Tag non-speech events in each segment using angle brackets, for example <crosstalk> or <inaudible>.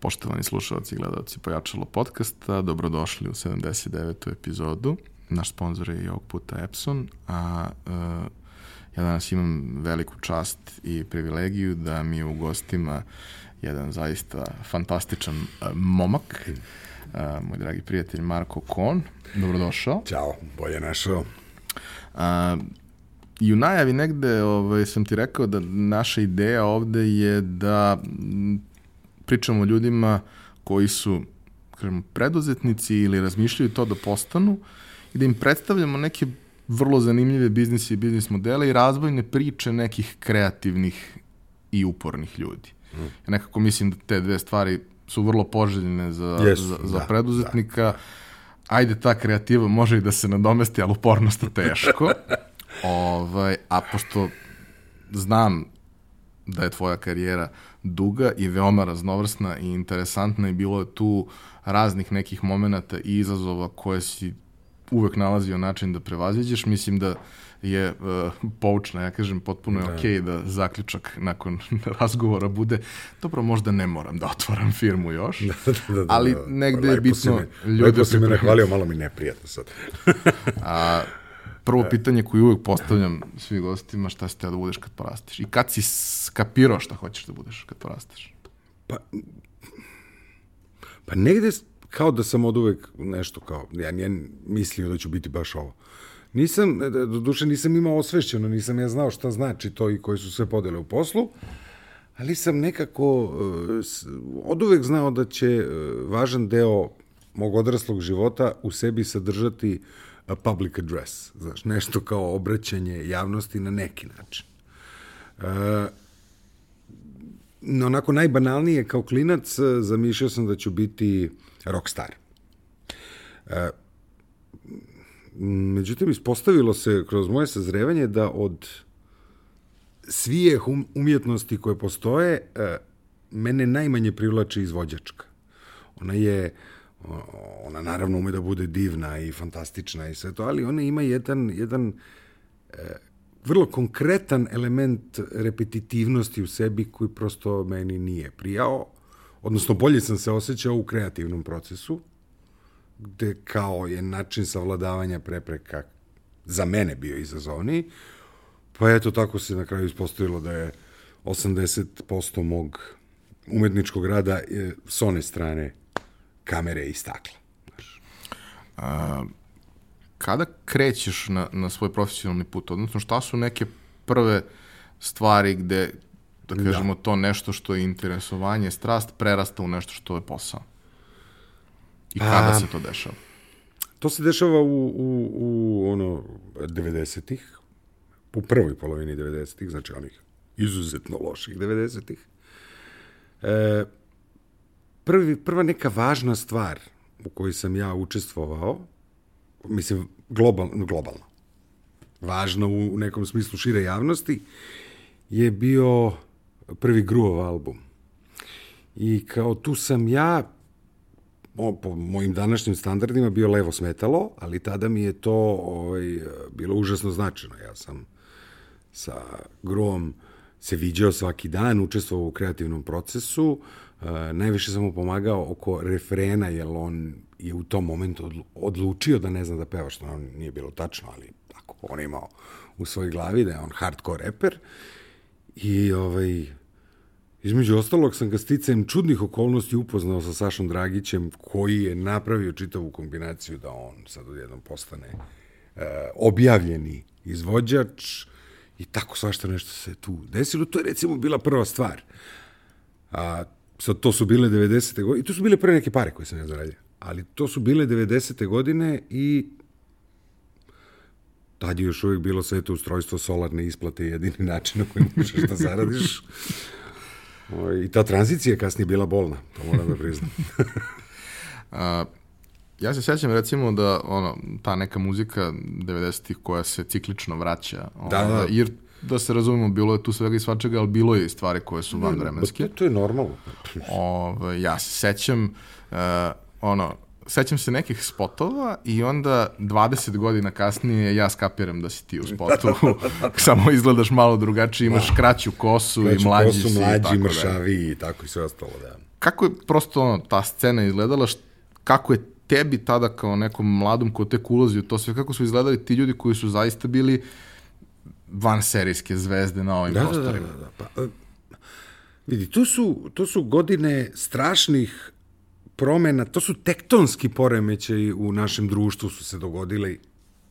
Poštovani slušalci i gledalci Pojačalo podcasta, dobrodošli u 79. epizodu. Naš sponsor je i ovog puta Epson, a uh, ja danas imam veliku čast i privilegiju da mi je u gostima jedan zaista fantastičan uh, momak, uh, moj dragi prijatelj Marko Kon. Dobrodošao. Ćao, bolje našao. Uh, I u najavi negde ovaj, sam ti rekao da naša ideja ovde je da pričamo o ljudima koji su kažemo, preduzetnici ili razmišljaju to da postanu i da im predstavljamo neke vrlo zanimljive biznise i biznis modele i razvojne priče nekih kreativnih i upornih ljudi. Mm. Ja nekako mislim da te dve stvari su vrlo poželjne za, yes, za, za da, preduzetnika. Da. Ajde, ta kreativa može i da se nadomesti, ali upornost je teško. <laughs> ovaj, a pošto znam da je tvoja karijera duga i veoma raznovrsna i interesantna i bilo je tu raznih nekih momenta i izazova koje si uvek nalazio način da prevaziđeš. Mislim da je uh, poučna, ja kažem, potpuno je da. okej okay da zaključak nakon <laughs> razgovora bude, dobro, možda ne moram da otvaram firmu još, <laughs> da, da, da, ali da. negde lepo je bitno... Me, ljude lepo si me nahvalio, malo mi neprijatno sad. <laughs> A, prvo pitanje koje uvek postavljam svi gostima, šta si teo da budeš kad porasteš? I kad si skapirao šta hoćeš da budeš kad porasteš? Pa, pa negde kao da sam od uvek nešto kao, ja nijem mislio da ću biti baš ovo. Nisam, do duše nisam imao osvešćeno, nisam ja znao šta znači to i koje su sve podele u poslu, ali sam nekako uh, od uvek znao da će uh, važan deo mog odraslog života u sebi sadržati uh, public address, znaš, nešto kao obraćanje javnosti na neki način. E, onako najbanalnije, kao klinac, e, zamišljao sam da ću biti rockstar. E, međutim, ispostavilo se kroz moje sazrevanje da od svije um, umjetnosti koje postoje, e, mene najmanje privlači izvođačka. Ona je ona naravno ume da bude divna i fantastična i sve to, ali ona ima jedan, jedan e, vrlo konkretan element repetitivnosti u sebi koji prosto meni nije prijao, odnosno bolje sam se osjećao u kreativnom procesu, gde kao je način savladavanja prepreka za mene bio izazovniji, pa eto tako se na kraju ispostavilo da je 80% mog umetničkog rada je s one strane kamere i stakla. A, kada krećeš na, na svoj profesionalni put, odnosno šta su neke prve stvari gde, da, da. kažemo, da. to nešto što je interesovanje, strast, prerasta u nešto što je posao? I kada A, se to dešava? To se dešava u, u, u ono, 90-ih, u prvoj polovini 90-ih, znači onih izuzetno loših 90-ih. E, prvi, prva neka važna stvar u kojoj sam ja učestvovao, mislim, global, globalno, važno u, u nekom smislu šire javnosti, je bio prvi Gruov album. I kao tu sam ja, o, po mojim današnjim standardima, bio levo smetalo, ali tada mi je to ovaj, bilo užasno značajno. Ja sam sa Gruom se viđao svaki dan, učestvovao u kreativnom procesu, Uh, najviše sam mu pomagao oko refrena, jer on je u tom momentu odlučio da ne zna da peva, što on nije bilo tačno, ali tako, on je imao u svojoj glavi da je on hardcore reper. I ovaj, između ostalog sam ga sticajem čudnih okolnosti upoznao sa Sašom Dragićem, koji je napravio čitavu kombinaciju da on sad odjednom postane uh, objavljeni izvođač i tako svašta nešto se tu desilo. To je recimo bila prva stvar. A, sad to su bile 90. godine, i to su bile pre neke pare koje sam ja zaradio, ali to su bile 90. godine i tad je još uvijek bilo sve to ustrojstvo solarne isplate jedini način na koji možeš da zaradiš. <laughs> I ta tranzicija kasnije bila bolna, to moram da priznam. <laughs> A, ja se sjećam recimo da ono, ta neka muzika 90-ih koja se ciklično vraća, da, da. jer da se razumemo, bilo je tu svega i svačega, ali bilo je i stvari koje su vanvremenske. To, to je normalno. Ove, ja se sećam, uh, ono, sećam se nekih spotova i onda 20 godina kasnije ja skapiram da si ti u spotu. <laughs> Samo izgledaš malo drugačije, imaš kraću kosu Kraću i mlađi kosu, si. i mlađi, tako mršavi i tako i sve ostalo, da. Kako je prosto ono, ta scena izgledala, št- kako je tebi tada kao nekom mladom ko tek ulazi u to sve, kako su izgledali ti ljudi koji su zaista bili van serijske zvezde na ovim Da, da, da, prostorima? da, da. Pa, e, vidi, to su, to su godine strašnih promena, to su tektonski poremećaji u našem društvu su se dogodili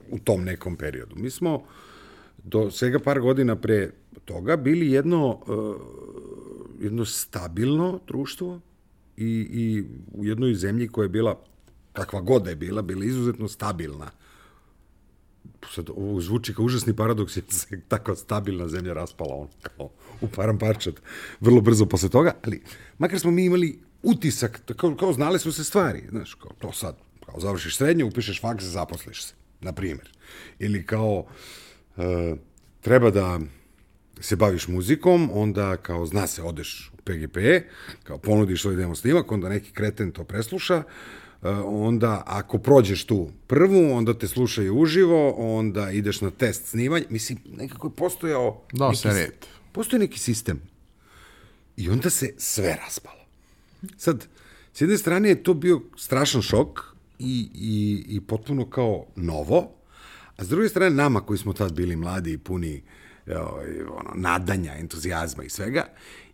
u tom nekom periodu. Mi smo do svega par godina pre toga bili jedno, uh, jedno stabilno društvo i, i u jednoj zemlji koja je bila, kakva god da je bila, bila izuzetno stabilna sad ovo zvuči kao užasni paradoks jer se tako stabilna zemlja raspala on kao u param parčad vrlo brzo posle toga, ali makar smo mi imali utisak, kao, kao znale su se stvari, znaš, kao to sad, kao završiš srednje, upišeš faks, zaposliš se, na primjer. Ili kao e, treba da se baviš muzikom, onda kao zna se, odeš u PGP, kao ponudiš svoj demo snimak, onda neki kreten to presluša, onda ako prođeš tu prvu, onda te slušaju uživo, onda ideš na test snimanja, mislim, nekako je postojao... Dao neki se red. Postoji neki sistem. I onda se sve raspalo. Sad, s jedne strane je to bio strašan šok i, i, i potpuno kao novo, a s druge strane nama koji smo tad bili mladi i puni ovaj, ono, nadanja, entuzijazma i svega,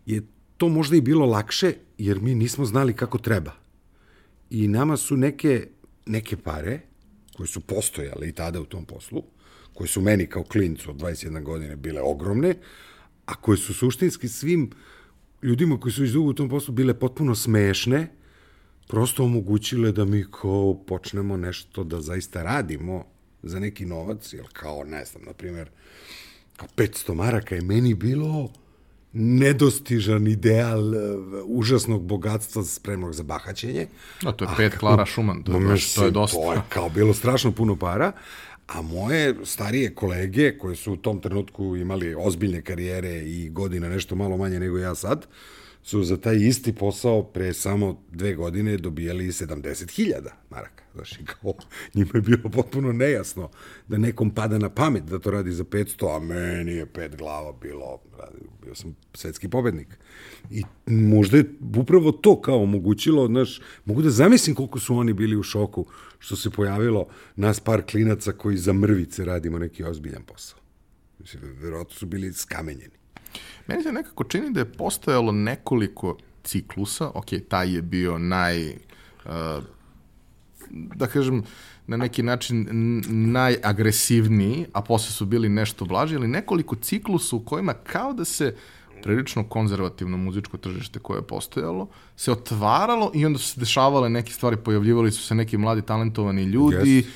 je to možda i bilo lakše jer mi nismo znali kako treba. I nama su neke, neke pare koje su postojale i tada u tom poslu, koje su meni kao klincu od 21 godine bile ogromne, a koje su suštinski svim ljudima koji su već dugo u tom poslu bile potpuno smešne, prosto omogućile da mi kao počnemo nešto da zaista radimo za neki novac, jer kao, ne znam, na primjer, kao 500 maraka je meni bilo nedostižan ideal e, užasnog bogatstva spremnog za bahaćenje. Da, to je pet Klara Schumann, to je, to je dosta. To je kao bilo strašno puno para, a moje starije kolege koje su u tom trenutku imali ozbiljne karijere i godina nešto malo manje nego ja sad, su za taj isti posao pre samo dve godine dobijali 70.000 maraka. Znaš, kao, njima je bilo potpuno nejasno da nekom pada na pamet da to radi za 500, a meni je pet glava bilo, bio sam svetski pobednik. I možda je upravo to kao omogućilo, znaš, mogu da zamislim koliko su oni bili u šoku što se pojavilo nas par klinaca koji za mrvice radimo neki ozbiljan posao. Mislim, verovatno su bili skamenjeni. Meni se nekako čini da je postojalo nekoliko ciklusa, ok, taj je bio naj, uh, da kažem, na neki način najagresivniji, a posle su bili nešto blaži, ali nekoliko ciklusa u kojima kao da se prilično konzervativno muzičko tržište koje je postojalo, se otvaralo i onda su se dešavale neke stvari, pojavljivali su se neki mladi talentovani ljudi, Jest.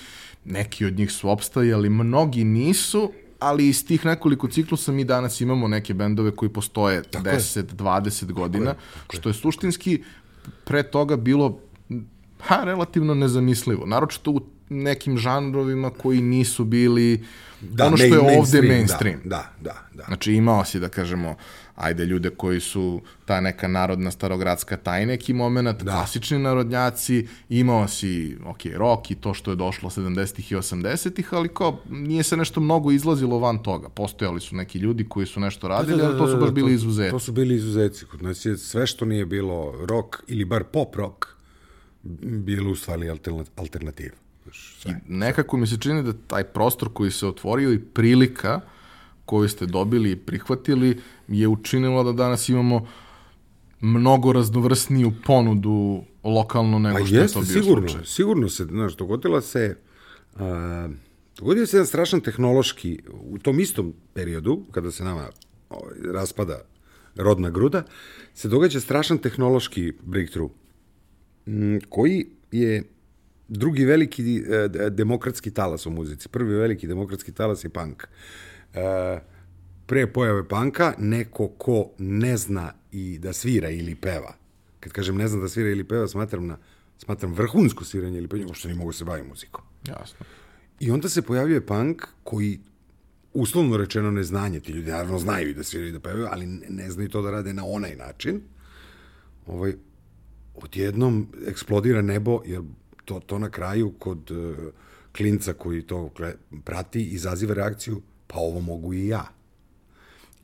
neki od njih su opstajali, mnogi nisu, ali iz tih nekoliko ciklusa mi danas imamo neke bendove koji postoje 10, 20 godina, što je suštinski pre toga bilo ha, relativno nezamislivo. Naročito u nekim žanrovima koji nisu bili ono što je main- ovde mainstream. Da, da, da. da. Znači imao si da kažemo, ajde ljude koji su ta neka narodna starogradska taj neki moment, da. klasični narodnjaci, imao si, ok, rock i to što je došlo 70-ih i 80-ih, ali kao nije se nešto mnogo izlazilo van toga. Postojali su neki ljudi koji su nešto radili, ali to su baš bili izuzeti. To su bili izuzeci. Kod nas je sve što nije bilo rock ili bar pop rock bilo u stvari alterna- alternativa. Sve. Nekako mi se čini da taj prostor koji se otvorio i prilika koju ste dobili i prihvatili je učinilo da danas imamo mnogo raznovrsniju ponudu lokalno nego Pa što je jeste, to bio sigurno, slučaj. sigurno se, znaš, dogodila se, a, dogodio se jedan strašan tehnološki, u tom istom periodu, kada se nama ovaj, raspada rodna gruda, se događa strašan tehnološki breakthrough, koji je drugi veliki e, demokratski talas u muzici. Prvi veliki demokratski talas je punk. E, pre pojave panka, neko ko ne zna i da svira ili peva. Kad kažem ne zna da svira ili peva, smatram, na, smatram vrhunsko sviranje ili pevanje, uopšte ne mogu da se baviti muzikom. Jasno. I onda se pojavljuje punk koji uslovno rečeno neznanje, ti ljudi naravno znaju i da sviraju i da pevaju, ali ne, ne znaju to da rade na onaj način. Ovaj, odjednom eksplodira nebo, jer to, to na kraju kod uh, klinca koji to prati izaziva reakciju, pa ovo mogu i ja.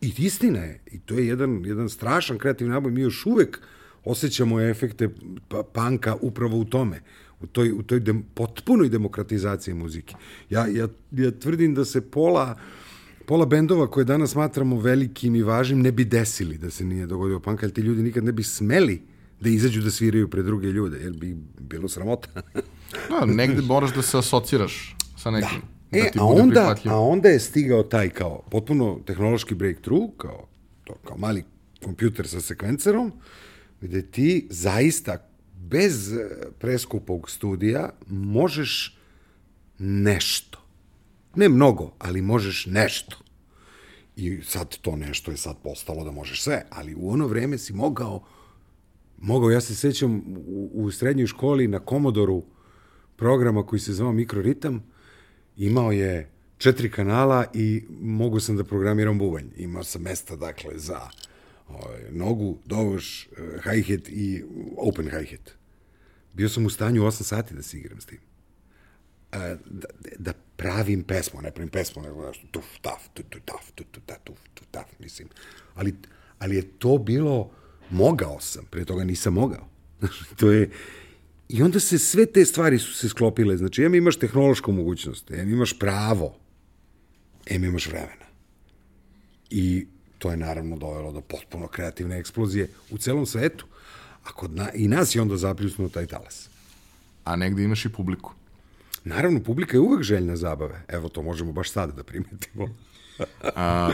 I istina je, i to je jedan, jedan strašan kreativni naboj, mi još uvek osjećamo efekte pa, panka upravo u tome, u toj, u toj dem, potpunoj demokratizaciji muzike. Ja, ja, ja tvrdim da se pola, pola bendova koje danas smatramo velikim i važnim ne bi desili da se nije dogodio punk, ali ti ljudi nikad ne bi smeli da izađu da sviraju pred druge ljude, jer bi bilo sramota. Da, negde moraš da se asociraš sa nekim. Da, e, ti a bude onda, a onda je stigao taj kao potpuno tehnološki breakthrough, kao, to, kao mali kompjuter sa sekvencerom, gde ti zaista bez eh, preskupog studija možeš nešto. Ne mnogo, ali možeš nešto. I sad to nešto je sad postalo da možeš sve, ali u ono vreme si mogao, mogao, ja se sećam u, u srednjoj školi na Komodoru programa koji se zvao Mikroritam, imao je četiri kanala i mogu sam da programiram bubanj. Imao sam mesta, dakle, za ovaj, nogu, dovoš, eh, hi-hat i open hi-hat. Bio sam u stanju 8 sati da se igram s tim. A, da, da pravim pesmu, ne pravim pesmu, nego nešto tuf, taf, tu, tu, taf, tu, tu, taf, tuf, tu, taf, mislim. Ali, ali je to bilo, mogao sam, pre toga nisam mogao. <laughs> to je, I onda se sve te stvari su se sklopile. Znači, em imaš tehnološku mogućnost, em imaš pravo, em imaš vremena. I to je naravno dovelo do potpuno kreativne eksplozije u celom svetu. A kod na, i nas je onda zapljusnuo taj talas. A negde imaš i publiku. Naravno, publika je uvek željna zabave. Evo, to možemo baš sada da primetimo. <laughs> A,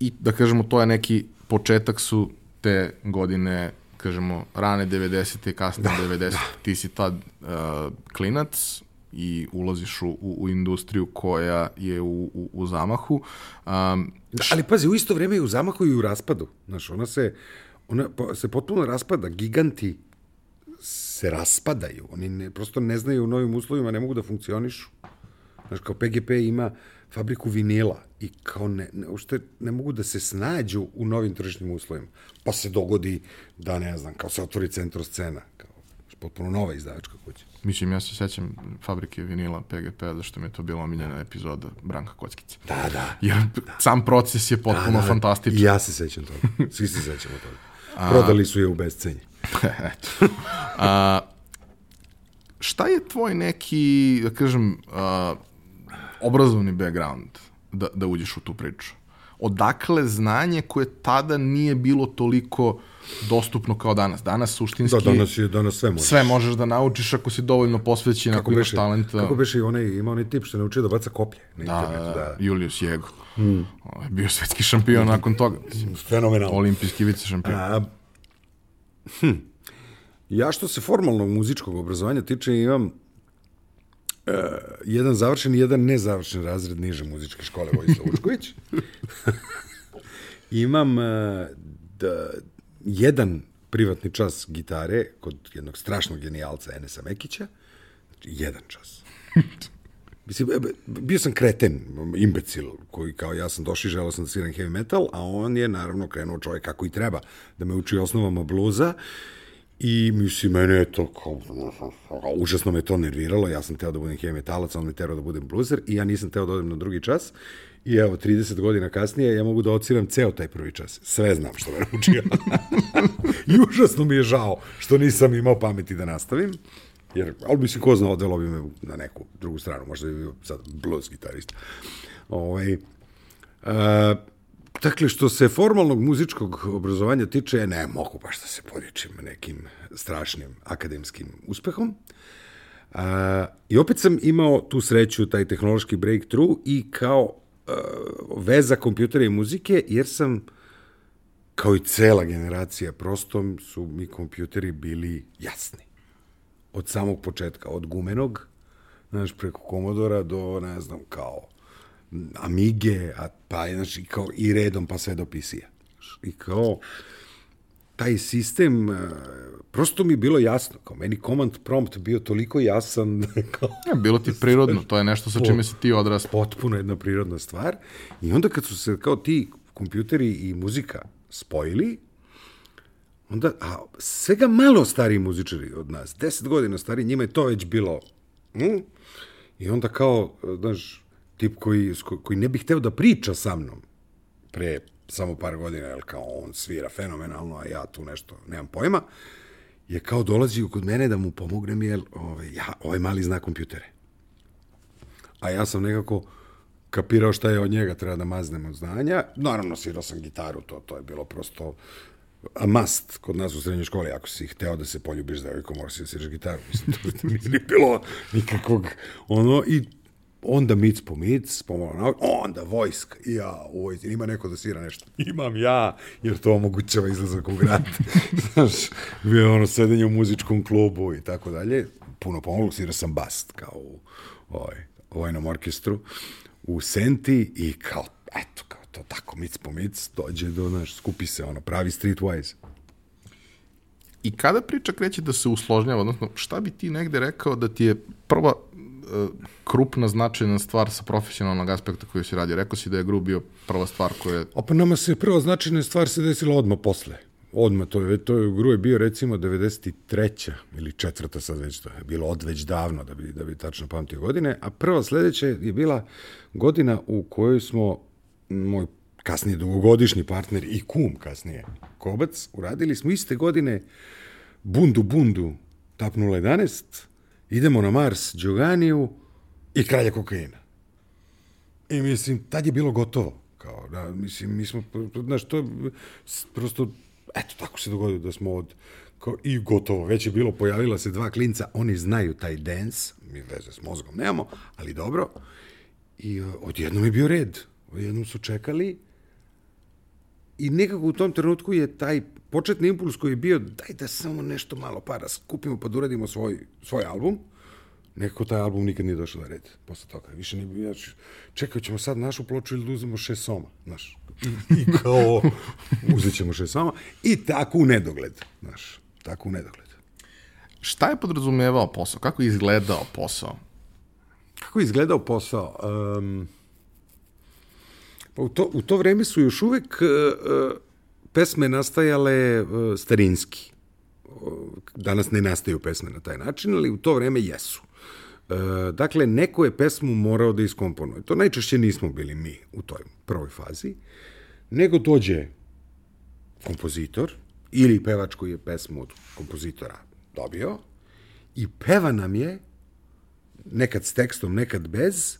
I da kažemo, to je neki početak su te godine, kažemo, rane 90. i kasne da, 90. Da. Ti si tad uh, klinac i ulaziš u, u, u industriju koja je u, u, u zamahu. Um, Da, ali pazi, u isto vreme i u zamahu i u raspadu. Znaš, ona se, ona se potpuno raspada. Giganti se raspadaju. Oni ne, prosto ne znaju u novim uslovima, ne mogu da funkcionišu. Znaš, kao PGP ima fabriku vinila i kao ne, ne, ušte ne mogu da se snađu u novim tržišnim uslovima. Pa se dogodi da, ne znam, kao se otvori centro scena, kao potpuno nova izdavačka kuća. Mislim, ja se sećam fabrike vinila PGP, zašto mi je to bila omiljena epizoda Branka Kockice. Da, da. Jer sam proces je potpuno fantastičan. I ja se sećam toga. Svi se sećamo toga. Prodali su je u bescenje. <laughs> Eto. A, šta je tvoj neki, da kažem, a, obrazovni background da, da uđeš u tu priču? Odakle znanje koje tada nije bilo toliko dostupno kao danas? Danas suštinski Da, danas je danas sve može. sve možeš da naučiš ako si dovoljno posvećen, ako imaš talenta. Kako beše i onaj, ima onaj tip što je naučio da baca koplje na Da, internetu. Da, Julius Jego. Mm. Bio svetski šampion nakon toga. Fenomenalno. Olimpijski vice šampion. A, hm. Ja što se formalnog muzičkog obrazovanja tiče imam uh, jedan završen i jedan nezavršen razred niže muzičke škole Vojislav Učković. <laughs> imam uh, da, jedan privatni čas gitare kod jednog strašnog genijalca Enesa Mekića. Znači, jedan čas. <laughs> Mislim, e, bio sam kreten, imbecil, koji kao ja sam došao i želeo sam da sviram heavy metal, a on je naravno krenuo čovjek kako i treba, da me uči osnovama bluza i mislim, mene je to kao, užasno me to nerviralo, ja sam teo da budem heavy metalac, on me terao da budem bluzer i ja nisam teo da odem na drugi čas i evo, 30 godina kasnije ja mogu da ociram ceo taj prvi čas. Sve znam što me naučio. <laughs> I užasno mi je žao što nisam imao pameti da nastavim. Jer, ali mislim, ko zna, odvelo bi me na neku drugu stranu, možda bi bio sad blues gitarista. Ovaj, e, dakle, što se formalnog muzičkog obrazovanja tiče, ne mogu baš da se podičim nekim strašnim akademskim uspehom. E, I opet sam imao tu sreću, taj tehnološki breakthrough i kao e, veza kompjutera i muzike, jer sam kao i cela generacija, prosto su mi kompjuteri bili jasni od samog početka, od gumenog, znaš, preko Komodora do, ne znam, kao Amige, a pa, znači, kao i redom, pa sve do PC-a. I kao, taj sistem, e, prosto mi je bilo jasno, kao meni command prompt bio toliko jasan, kao, Ja, bilo ti prirodno, to je nešto sa čime si ti odrastao. potpuno jedna prirodna stvar. I onda kad su se kao ti kompjuteri i muzika spojili, onda, a svega malo stariji muzičari od nas, deset godina stariji, njima je to već bilo, mm, i onda kao, znaš, tip koji, koji ne bi hteo da priča sa mnom pre samo par godina, jer kao on svira fenomenalno, a ja tu nešto nemam pojma, je kao dolazio kod mene da mu pomognem, jer ovaj, ja, ovaj mali zna kompjutere. A ja sam nekako kapirao šta je od njega, treba da maznem od znanja. Naravno, svirao sam gitaru, to, to je bilo prosto a must kod nas u srednjoj školi, ako si hteo da se poljubiš za devojkom, moraš da sviraš gitaru. Mislim, to <laughs> nije ni bilo nikakvog, ono, i onda mic po mic, pomalo onda vojska, ja, u vojsci, ima neko da svira nešto. <laughs> Imam ja, jer to omogućava izlazak u grad. <laughs> Znaš, bio ono sedenje u muzičkom klubu i tako dalje. Puno pomalo svira sam bast, kao u ovaj, vojnom orkestru, u Senti i kao, eto, kao to tako, mic po mic, dođe do, znaš, skupi se, ono, pravi streetwise. I kada priča kreće da se usložnjava, odnosno šta bi ti negde rekao da ti je prva krupna značajna stvar sa profesionalnog aspekta koju si radio. Rekao si da je Gru bio prva stvar koja je... A pa nama se prva značajna stvar se desila odmah posle. Odmah, to je, to je, Gru je bio recimo 93. ili četvrta sad već to je bilo od već davno da bi, da bi tačno pamtio godine, a prva sledeća je bila godina u kojoj smo, moj kasnije dugogodišnji partner i kum kasnije, Kobac, uradili smo iste godine Bundu Bundu Tap 011, idemo na Mars, Đoganiju i kralja kokaina. I mislim, tad je bilo gotovo. Kao, da, mislim, mi smo, znaš, to prosto, eto, tako se dogodilo da smo od, kao, i gotovo, već je bilo, pojavila se dva klinca, oni znaju taj dance, mi veze s mozgom nemamo, ali dobro, i uh, odjednom je bio red, odjednom su čekali i nekako u tom trenutku je taj početni impuls koji je bio daj da samo nešto malo para skupimo pa da uradimo svoj, svoj album, nekako taj album nikad nije došao na red posle toga. Više nije bio, znači, čekaj, ćemo sad našu ploču ili da uzmemo šest soma, znaš. I kao, <laughs> uzet ćemo šest soma. I tako u nedogled, znaš, tako u nedogled. Šta je podrazumevao posao? Kako je izgledao posao? Kako je izgledao posao? Um, pa u to, u to vreme su još uvek uh, pesme nastajale uh, starinski. Danas ne nastaju pesme na taj način, ali u to vreme jesu. Uh, dakle, neko je pesmu morao da iskomponuje. To najčešće nismo bili mi u toj prvoj fazi, nego dođe kompozitor ili pevač koji je pesmu od kompozitora dobio i peva nam je nekad s tekstom, nekad bez,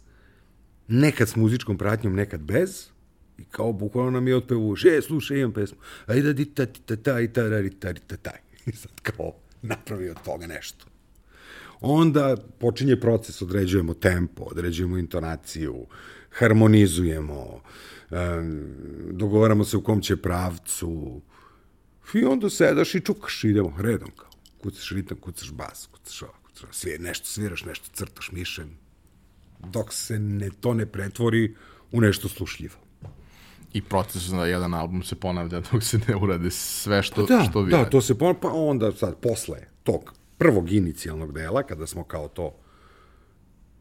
nekad s muzičkom pratnjom, nekad bez, I kao bukvalno nam je otpevu, še, slušaj, imam pesmu. Ajde di ta ti ta ta i ta rari ta ta ta. I sad kao napravi od toga nešto. Onda počinje proces, određujemo tempo, određujemo intonaciju, harmonizujemo, um, dogovaramo se u kom će pravcu. I onda sedaš i čukaš, idemo redom kao. Kucaš ritam, kucaš bas, kucaš ovo, kucaš ovo. Svije, nešto sviraš, nešto crtaš mišem. Dok se ne, to ne pretvori u nešto slušljivo i proces da jedan album se ponavlja <laughs> dok se ne urade sve što, da, što vi Da, to se ponavlja, pa onda sad, posle tog prvog inicijalnog dela, kada smo kao to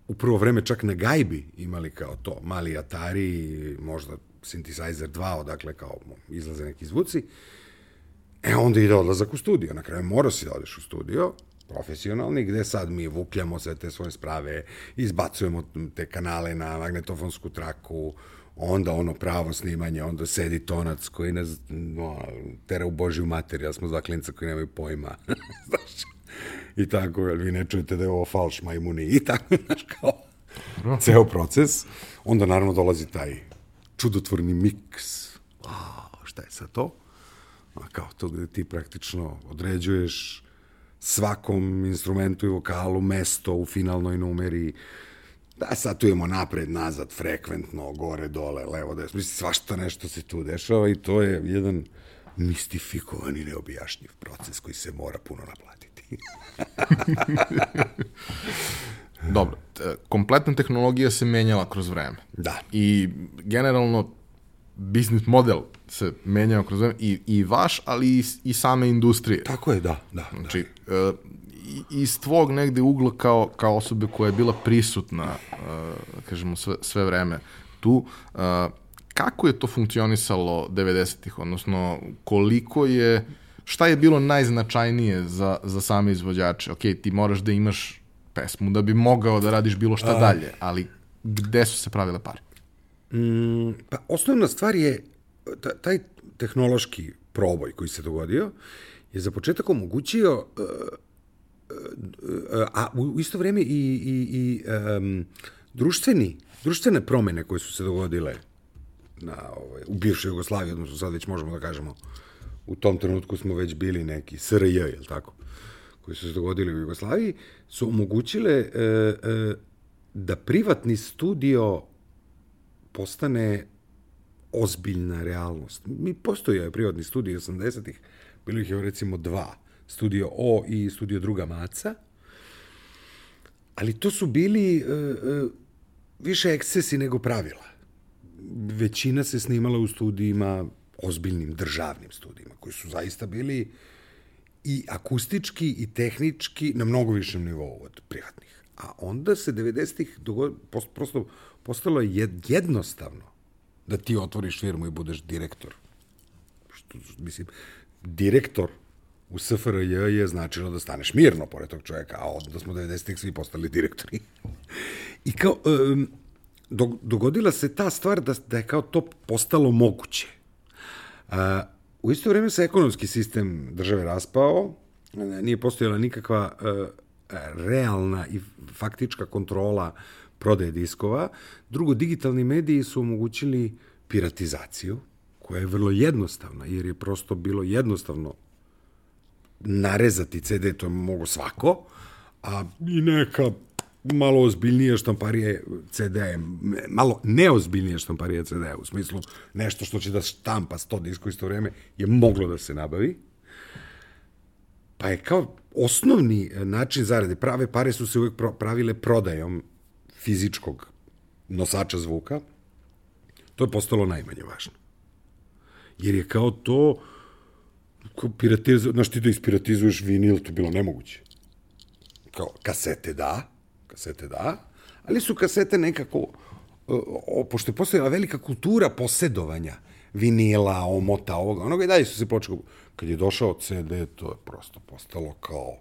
u prvo vreme čak na gajbi imali kao to, mali Atari, možda Synthesizer 2, odakle kao izlaze neki zvuci, e onda ide odlazak u studio. Na kraju mora si da odeš u studio, profesionalni, gde sad mi vukljamo sve te svoje sprave, izbacujemo te kanale na magnetofonsku traku, onda ono pravo snimanje, onda sedi tonac koji nas no, tera u Božju materiju, smo dva klinca koji nemaju pojma. <laughs> znaš, i tako, jel vi ne čujete da je ovo falš majmuni i tako, <laughs> znaš, kao ceo proces. Onda naravno dolazi taj čudotvorni miks. Wow, šta je sad to? A kao to gde ti praktično određuješ svakom instrumentu i vokalu mesto u finalnoj numeri, Da, sad tu imamo napred, nazad, frekventno, gore, dole, levo, desno. Mislim, svašta nešto se tu dešava i to je jedan mistifikovan i neobjašnjiv proces koji se mora puno naplatiti. <laughs> Dobro, kompletna tehnologija se menjala kroz vreme. Da. I generalno biznis model se menjao kroz vreme i, i vaš, ali i, i same industrije. Tako je, da. da znači, da iz tvog negde ugla kao, kao osobe koja je bila prisutna, uh, kažemo, sve, sve vreme tu, uh, kako je to funkcionisalo 90-ih, odnosno koliko je šta je bilo najznačajnije za, za same izvođače? Ok, ti moraš da imaš pesmu da bi mogao da radiš bilo šta A... dalje, ali gde su se pravile pare? Mm, pa osnovna stvar je taj tehnološki proboj koji se dogodio je za početak omogućio uh, a u isto vreme i, i, i um, društveni, društvene promene koje su se dogodile na, ovaj, u bivšoj Jugoslaviji, odnosno sad već možemo da kažemo u tom trenutku smo već bili neki SRJ, je li tako? koji su se dogodili u Jugoslaviji, su omogućile e, e, da privatni studio postane ozbiljna realnost. Mi postoje privatni studio 80-ih, bilo ih je recimo dva, studio O i studio Druga Maca, ali to su bili e, e, više ekscesi nego pravila. Većina se snimala u studijima, ozbiljnim državnim studijima, koji su zaista bili i akustički i tehnički na mnogo višem nivou od privatnih. A onda se 90-ih prosto postalo je jednostavno da ti otvoriš firmu i budeš direktor. Što, mislim, direktor u SFRJ je značilo da staneš mirno pored tog čovjeka, a onda smo 90-ih svi postali direktori. I kao, um, dogodila se ta stvar da, da je kao to postalo moguće. Uh, u isto vreme se ekonomski sistem države raspao, nije postojala nikakva uh, realna i faktička kontrola prodaje diskova. Drugo, digitalni mediji su omogućili piratizaciju, koja je vrlo jednostavna, jer je prosto bilo jednostavno narezati CD, to je mogo svako, a i neka malo ozbiljnije štamparije CD, malo neozbiljnije štamparije CD, u smislu nešto što će da štampa 100 disko isto vreme, je moglo da se nabavi. Pa je kao osnovni način zarade, prave pare su se uvek pravile prodajom fizičkog nosača zvuka, to je postalo najmanje važno. Jer je kao to, kao piratiz, znaš ti da ispiratizuješ vinil, to bilo nemoguće. Kao kasete da, kasete da, ali su kasete nekako, o, pošto je postojala velika kultura posedovanja vinila, omota, ovoga, onoga i dalje su se ploče. Kad je došao CD, to je prosto postalo kao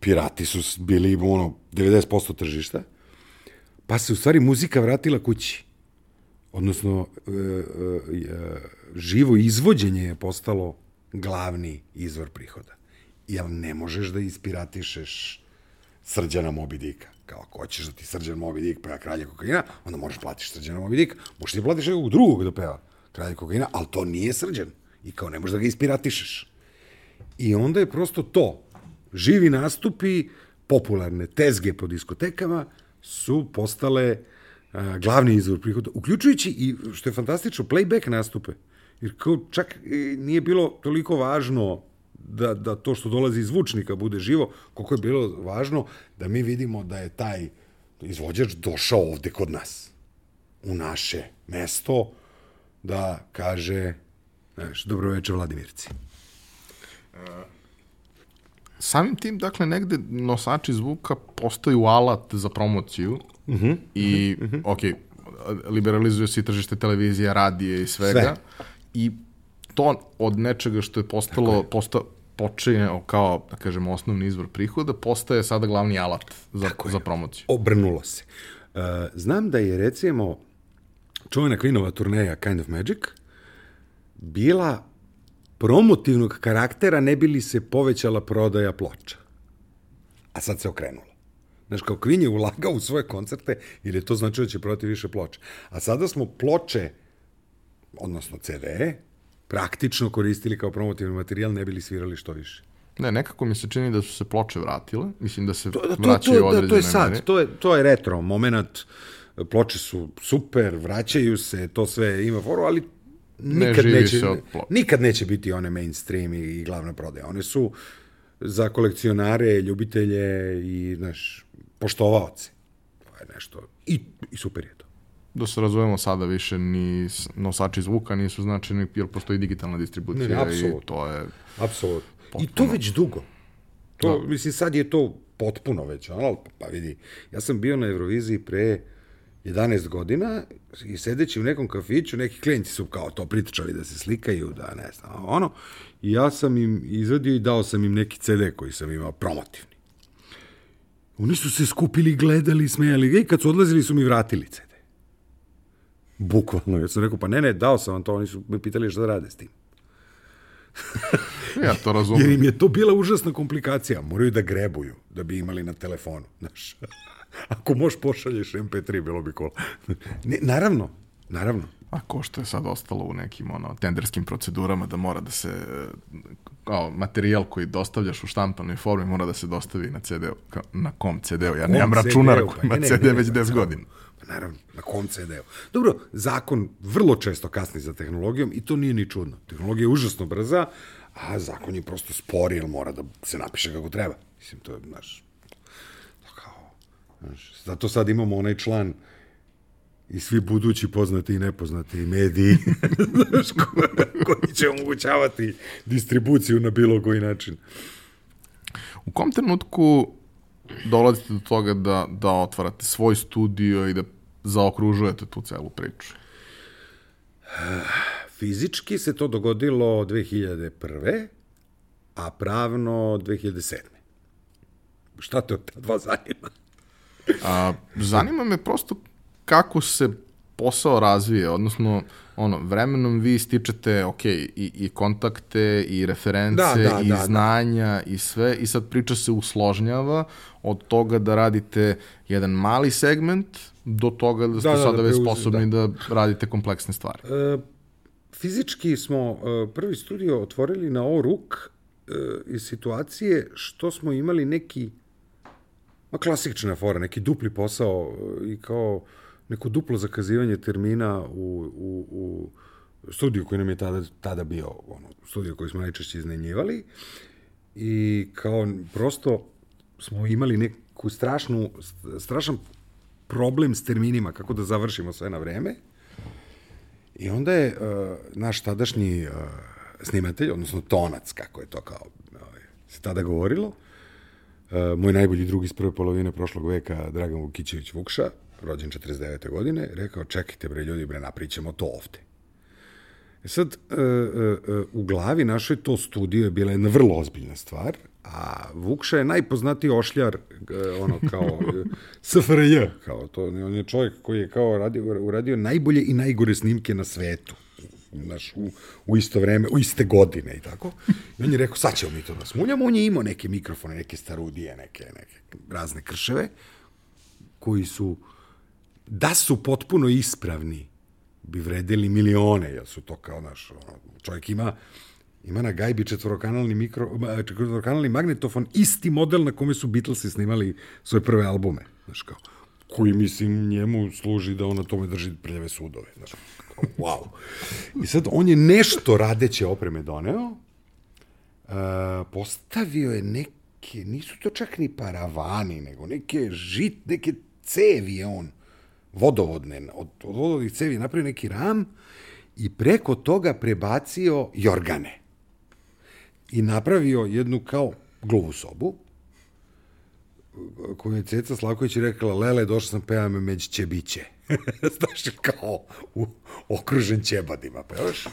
pirati su bili ono 90% tržišta, pa se u stvari muzika vratila kući. Odnosno, e, e, živo izvođenje je postalo glavni izvor prihoda. Jel ne možeš da ispiratišeš Srđana Moby Dicka. Kao, ako hoćeš da ti Srđan Moby Dick peva kralje kokaina, onda možeš platiš Srđana Moby Dick. Možeš ti platiš nekog drugog da peva kralje kokaina, ali to nije Srđan. I kao, ne možeš da ga ispiratišeš. I onda je prosto to. Živi nastupi, popularne tezge po diskotekama su postale glavni izvor prihoda, uključujući i, što je fantastično, playback nastupe. Jer kao čak nije bilo toliko važno da, da to što dolazi iz zvučnika bude živo, koliko je bilo važno da mi vidimo da je taj izvođač došao ovde kod nas, u naše mesto, da kaže, znaš, dobroveče Vladimirci. Samim tim, dakle, negde nosači zvuka postaju alat za promociju uh mhm. -huh, i, uh mhm, -huh. Mhm. ok, liberalizuje se i tržište televizija, radije i svega. Sve. I to od nečega što je postalo, je. Posta, počinje kao, da kažemo, osnovni izvor prihoda, postaje sada glavni alat za, Tako za promociju. Obrnulo se. Uh, znam da je, recimo, čuvena Queenova turneja Kind of Magic bila promotivnog karaktera ne bi li se povećala prodaja ploča. A sad se okrenulo. Znaš, kao Queen je ulagao u svoje koncerte jer je to znači da će prodati više ploča. A sada smo ploče, odnosno CD, praktično koristili kao promotivni materijal, ne bili svirali što više. Ne, nekako mi se čini da su se ploče vratile. Mislim da se to, to, vraćaju to, određene da, to je sad, to je, to je retro moment. Ploče su super, vraćaju se, to sve ima foru, ali nikad ne neće, nikad neće biti one mainstream i, i glavna prodaja. One su za kolekcionare, ljubitelje i, znaš, poštovaoce. To je nešto, i, i super je to da se razumemo sada više ni nosači zvuka nisu značajni jer postoji digitalna distribucija ne, ne, i to je apsolutno. I to već dugo. To, da. mislim, sad je to potpuno već, ali pa vidi, ja sam bio na Euroviziji pre 11 godina i sedeći u nekom kafiću, neki klijenti su kao to pritičali da se slikaju, da ne znam, ono, i ja sam im izvadio i dao sam im neki CD koji sam imao promotivni. Oni su se skupili, gledali, smejali, i kad su odlazili su mi vratili CD. Bukvalno, ja sam rekao, pa ne, ne, dao sam vam to, oni su me pitali šta da rade s tim. <laughs> ja to Jer razumem. im je to bila užasna komplikacija. Moraju da grebuju da bi imali na telefonu. Znaš. <laughs> Ako možeš pošalješ MP3, bilo bi cool. Ne, naravno, naravno. A ko što je sad ostalo u nekim ono, tenderskim procedurama da mora da se kao materijal koji dostavljaš u štampanoj formi mora da se dostavi na CD-u. Kao, Na kom CD-u? Ja nemam računara koji Pa ima ne, CD već ne, 10 ne. godina. Naravno, na kom CD-u. Dobro, zakon vrlo često kasni za tehnologijom i to nije ni čudno. Tehnologija je užasno brza, a zakon je prosto spori, jer mora da se napiše kako treba. Mislim, to je, znaš, to kao, znaš, zato sad imamo onaj član i svi budući poznati i nepoznati mediji <laughs> znaš, ko, koji će omogućavati distribuciju na bilo koji način. U kom trenutku dolazite do toga da, da otvarate svoj studio i da zaokružujete tu celu priču? Fizički se to dogodilo 2001. a pravno 2007. Šta te od ta dva zanima? A, zanima me prosto kako se posao razvije, odnosno ono, vremenom vi stičete, ok, i, i kontakte, i reference, Da, da, i da, da. znanja, i sve, i sad priča se usložnjava od toga da radite jedan mali segment do toga da ste Da, da, sada da već sposobni da. radite kompleksne stvari. E, fizički smo e, prvi studio otvorili na oruk e, iz situacije što smo imali neki ma klasična fora, neki dupli posao e, i kao neko duplo zakazivanje termina u, u, u studiju koji nam je tada, tada bio ono, studio koji smo najčešće iznajmljivali i kao prosto smo imali neku strašnu, strašan problem s terminima, kako da završimo sve na vreme. I onda je uh, naš tadašnji uh, snimatelj, odnosno tonac, kako je to kao ovaj, se tada govorilo, uh, moj najbolji drug iz prve polovine prošlog veka, Dragan Vukićević Vukša, rođen 49. godine, rekao, čekajte bre ljudi, bre, naprićemo to ovde. E sad, e, e, e, u glavi našoj to studio je bila jedna vrlo ozbiljna stvar, a Vukša je najpoznatiji ošljar, e, ono, kao e, <laughs> SFRJ, kao to, on je čovjek koji je kao radio, uradio najbolje i najgore snimke na svetu znaš, u, u isto vreme, u iste godine i tako. I on je rekao, sad ćemo mi to da smuljamo. On je imao neke mikrofone, neke starudije, neke, neke razne krševe, koji su, da su potpuno ispravni, bi vredeli milione, jer su to kao naš, ono, čovjek ima, ima na gajbi četvorokanalni, mikro, četvorokanalni magnetofon, isti model na kome su Beatlesi snimali svoje prve albume, znaš kao, koji, mislim, njemu služi da on na tome drži prljave sudove, znaš, kao, wow. I sad, on je nešto radeće opreme doneo, uh, postavio je neke, nisu to čak ni paravani, nego neke žit, neke cevi je on, vodovodne, od, od vodovodnih cevi napravio neki ram i preko toga prebacio jorgane. I napravio jednu kao gluvu sobu, koju je Ceca Slavković rekla, Lele, došla sam pevam među ćebiće. <laughs> Znaš, kao u, okružen ćebadima, pevaš.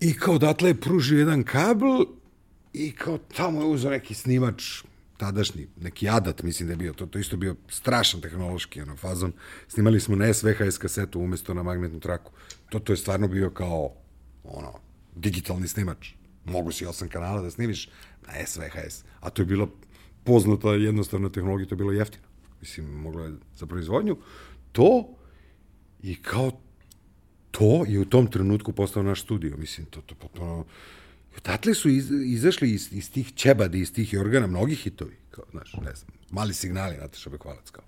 I kao odatle je pružio jedan kabel i kao tamo je uzeo neki snimač tadašnji, neki adat, mislim da je bio, to, to isto bio strašan tehnološki ono, fazon. Snimali smo na SVHS kasetu umesto na magnetnu traku. To, to je stvarno bio kao ono, digitalni snimač. Mogu si osam kanala da snimiš na SVHS. A to je bilo poznata jednostavna tehnologija, to je bilo jeftino. Mislim, moglo je za proizvodnju. To i kao to je u tom trenutku postao naš studio. Mislim, to, to potpuno... Odatle su iz, izašli iz, iz tih ćebadi, iz tih organa, mnogi hitovi. Kao, znaš, ne znam, mali signali, Nataša Bekvalac, kao.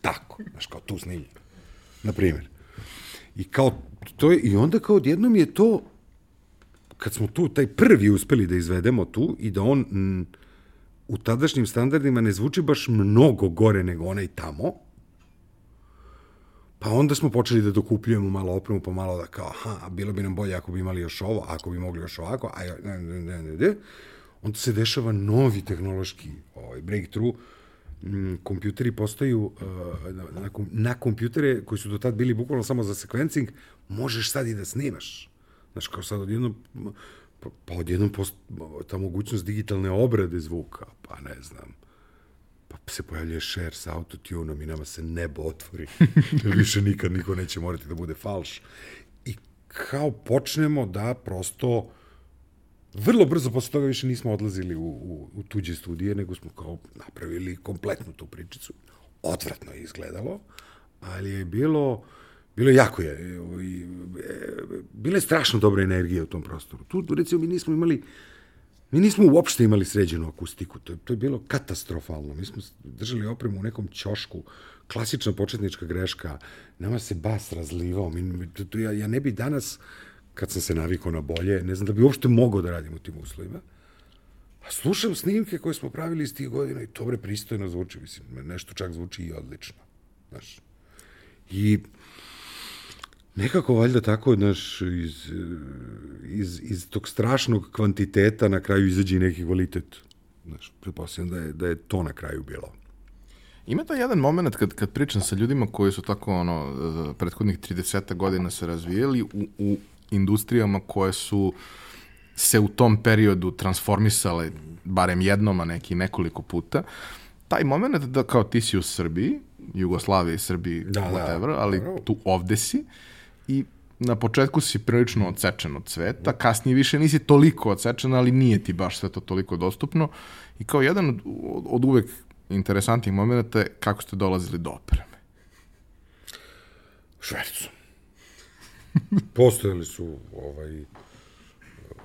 Tako, znaš, kao tu snimljen. Na primjer. I kao, to je, i onda kao odjednom je to, kad smo tu, taj prvi uspeli da izvedemo tu i da on m, u tadašnjim standardima ne zvuči baš mnogo gore nego onaj tamo, Pa onda smo počeli da dokupljujemo malo opremu, pa malo da kao, aha, bilo bi nam bolje ako bi imali još ovo, ako bi mogli još ovako, a ne, ne, ne, ne, ne. Onda se dešava novi tehnološki ovaj, breakthrough, m, kompjuteri postaju, uh, na, na, na kompjutere koji su do tad bili bukvalno samo za sekvencing, možeš sad i da snimaš. Znaš, kao sad odjednom, pa, pa odjednom post, ta mogućnost digitalne obrade zvuka, pa ne znam, se pojavljuje share sa autotunom i nama se nebo otvori, jer <laughs> više nikad niko neće morati da bude falš. I kao počnemo da prosto vrlo brzo posle toga više nismo odlazili u, u, u tuđe studije, nego smo kao napravili kompletnu tu pričicu. Odvratno je izgledalo, ali je bilo bilo jako je, i, e, bila je strašno dobra energija u tom prostoru. Tu, recimo, mi nismo imali Mi nismo uopšte imali sređenu akustiku, to je, to je bilo katastrofalno. Mi smo držali opremu u nekom ćošku, klasična početnička greška, nama se bas razlivao. Mi, to, to, ja, ja ne bi danas, kad sam se navikao na bolje, ne znam da bi uopšte mogao da radim u tim uslovima. A slušam snimke koje smo pravili iz tih godina i to bre pristojno zvuči, mislim, nešto čak zvuči i odlično. Znaš. I nekako valjda tako, znaš, iz, iz, iz tog strašnog kvantiteta na kraju izađe i neki kvalitet. Znaš, pretpostavljam da je, da je to na kraju bilo. Ima to jedan moment kad, kad pričam sa ljudima koji su tako ono, prethodnih 30 godina se razvijeli u, u industrijama koje su se u tom periodu transformisale barem jednom, a neki nekoliko puta. Taj moment da kao ti si u Srbiji, Jugoslaviji, Srbiji, da, whatever, da, ali tu ovde si i na početku si prilično odsečen od sveta, kasnije više nisi toliko odsečen, ali nije ti baš sve to toliko dostupno. I kao jedan od, od uvek interesantnih momenta je kako ste dolazili do opreme. Švercu. Postojali su ovaj,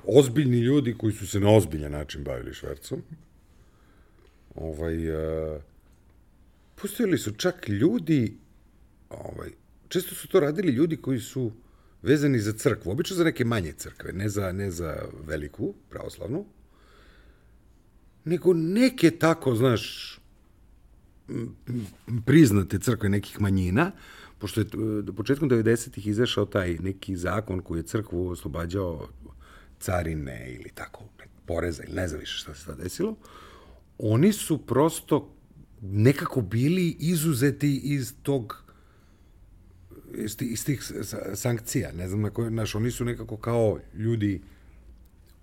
ozbiljni ljudi koji su se na ozbiljan način bavili švercom. Ovaj, uh, postojali su čak ljudi, ovaj, često su to radili ljudi koji su vezani za crkvu, obično za neke manje crkve, ne za, ne za veliku, pravoslavnu, nego neke tako, znaš, priznate crkve nekih manjina, pošto je do početkom 90-ih izašao taj neki zakon koji je crkvu oslobađao carine ili tako, poreza ili ne znam više šta se tada desilo, oni su prosto nekako bili izuzeti iz tog iz, tih, sankcija, ne znam na koje, znaš, oni su nekako kao ljudi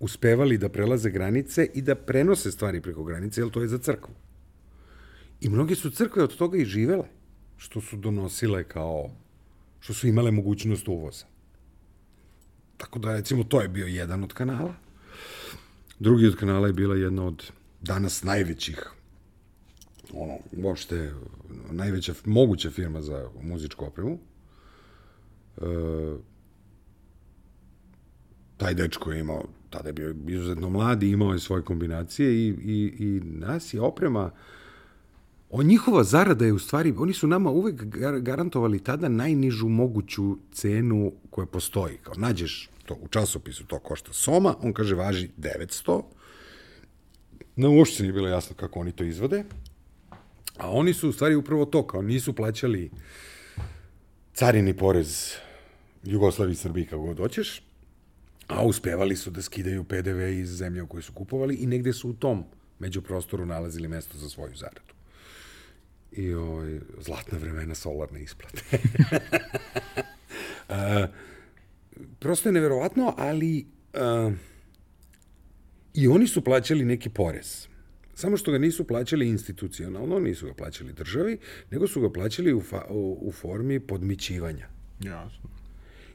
uspevali da prelaze granice i da prenose stvari preko granice, jer to je za crkvu. I mnoge su crkve od toga i živele, što su donosile kao, što su imale mogućnost uvoza. Tako da, recimo, to je bio jedan od kanala. Drugi od kanala je bila jedna od danas najvećih, ono, uopšte, najveća moguća firma za muzičku opremu. E, taj dečko je imao, tada je bio izuzetno mladi, imao je svoje kombinacije i, i, i nas je oprema, o njihova zarada je u stvari, oni su nama uvek garantovali tada najnižu moguću cenu koja postoji. Kao nađeš to u časopisu, to košta soma, on kaže važi 900, No, uopšte nije bilo jasno kako oni to izvode. A oni su u stvari upravo to, kao nisu plaćali carini porez Jugoslaviji Srbiji kako god hoćeš, a uspevali su da skidaju PDV iz zemlje u kojoj su kupovali i negde su u tom među prostoru nalazili mesto za svoju zaradu. I ovaj, zlatna vremena solarne isplate. <laughs> a, prosto je neverovatno, ali a, i oni su plaćali neki porez. Samo što ga nisu plaćali institucionalno, nisu ga plaćali državi, nego su ga plaćali u, fa, u, u formi podmićivanja. Jasno.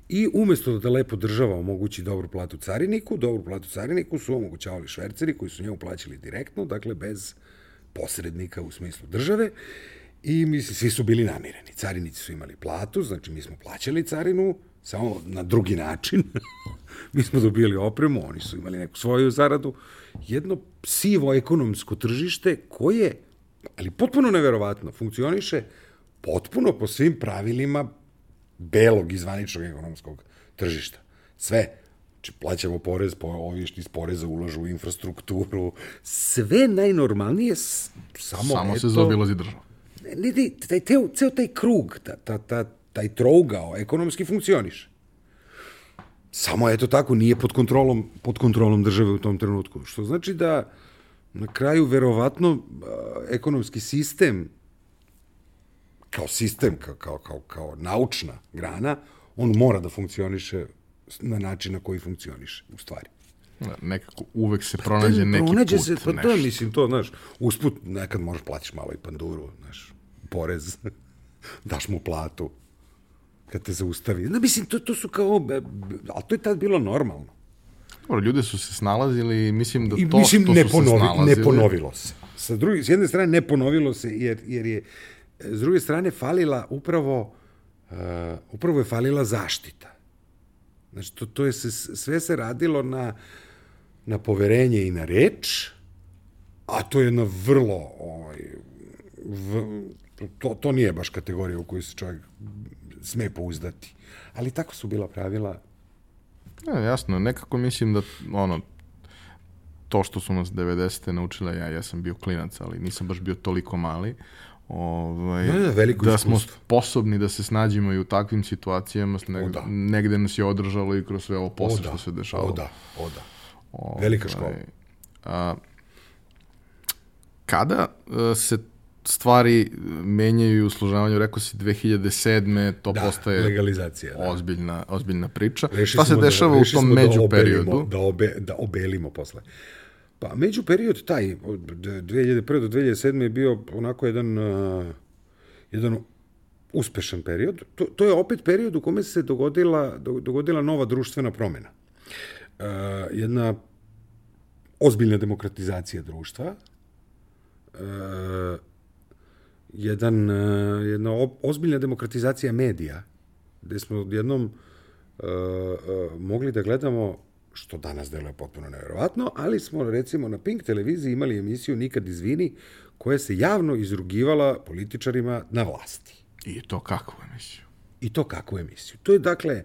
I umesto da lepo država omogući dobru platu cariniku, dobru platu cariniku su omogućavali šverceri koji su njemu plaćali direktno, dakle bez posrednika u smislu države. I mislim, svi su bili namireni. Carinici su imali platu, znači mi smo plaćali carinu, samo na drugi način. <laughs> mi smo dobili opremu, oni su imali neku svoju zaradu. Jedno sivo ekonomsko tržište koje, ali potpuno neverovatno, funkcioniše potpuno po svim pravilima belog i zvaničnog ekonomskog tržišta. Sve. Znači, plaćamo porez, po, ovi što iz poreza ulažu u infrastrukturu, sve najnormalnije, samo, samo eto, se zaobilazi država. Ne, ne, taj, teo, ceo taj krug, ta, ta, ta, taj trougao ekonomski funkcioniše. Samo eto tako, nije pod kontrolom, pod kontrolom države u tom trenutku. Što znači da na kraju verovatno ekonomski sistem kao sistem, kao, kao, kao, kao naučna grana, on mora da funkcioniše na način na koji funkcioniše, u stvari. Da, nekako uvek se pronađe neki Pronađe put. se, pa nešto. to, mislim, to, znaš, usput nekad možeš platiš malo i panduru, znaš, porez, <laughs> daš mu platu, kad te zaustavi. No, mislim, to, to su kao, e, ali to je tad bilo normalno. Dobro, ljude su se snalazili i mislim da I to mislim, što ne, su ponovi, se snalazili... ne ponovilo se. Sa druge, s jedne strane ne ponovilo se, jer, jer je, s druge strane, falila upravo, uh, upravo je falila zaštita. Znači, to, to je se, sve se radilo na, na poverenje i na reč, a to je jedna vrlo, ovaj, v, to, to nije baš kategorija u koju se čovjek sme pouzdati. Ali tako su bila pravila Ja, jasno, nekako mislim da ono, to što su nas 90. naučile, ja, ja sam bio klinac, ali nisam baš bio toliko mali, ovaj, Da, da, veliko da smo iskustvo. sposobni da se snađemo i u takvim situacijama, negde, da. negde nas je održalo i kroz sve ovo posle da, što se dešavalo. O da, o da. Velika škola. Ovaj, A, kada e, se stvari menjaju u služavanju, rekao si 2007. to Da, postaje legalizacija, da. ozbiljna, ozbiljna priča. Rešili Šta se smo da- dešava u rešili tom smo da među periodu? Da, obe, da obelimo posle. Pa, među period taj, od 2001. do 2007. je bio onako jedan, uh, jedan uspešan period. To, to je opet period u kome se dogodila, do- dogodila nova društvena promena. Uh, jedna ozbiljna demokratizacija društva, uh, jedan, jedna ozbiljna demokratizacija medija, gde smo odjednom mogli da gledamo što danas deluje potpuno nevjerovatno, ali smo recimo na Pink televiziji imali emisiju Nikad izvini, koja se javno izrugivala političarima na vlasti. I to kakvu emisiju? I to kakvu emisiju. To je dakle,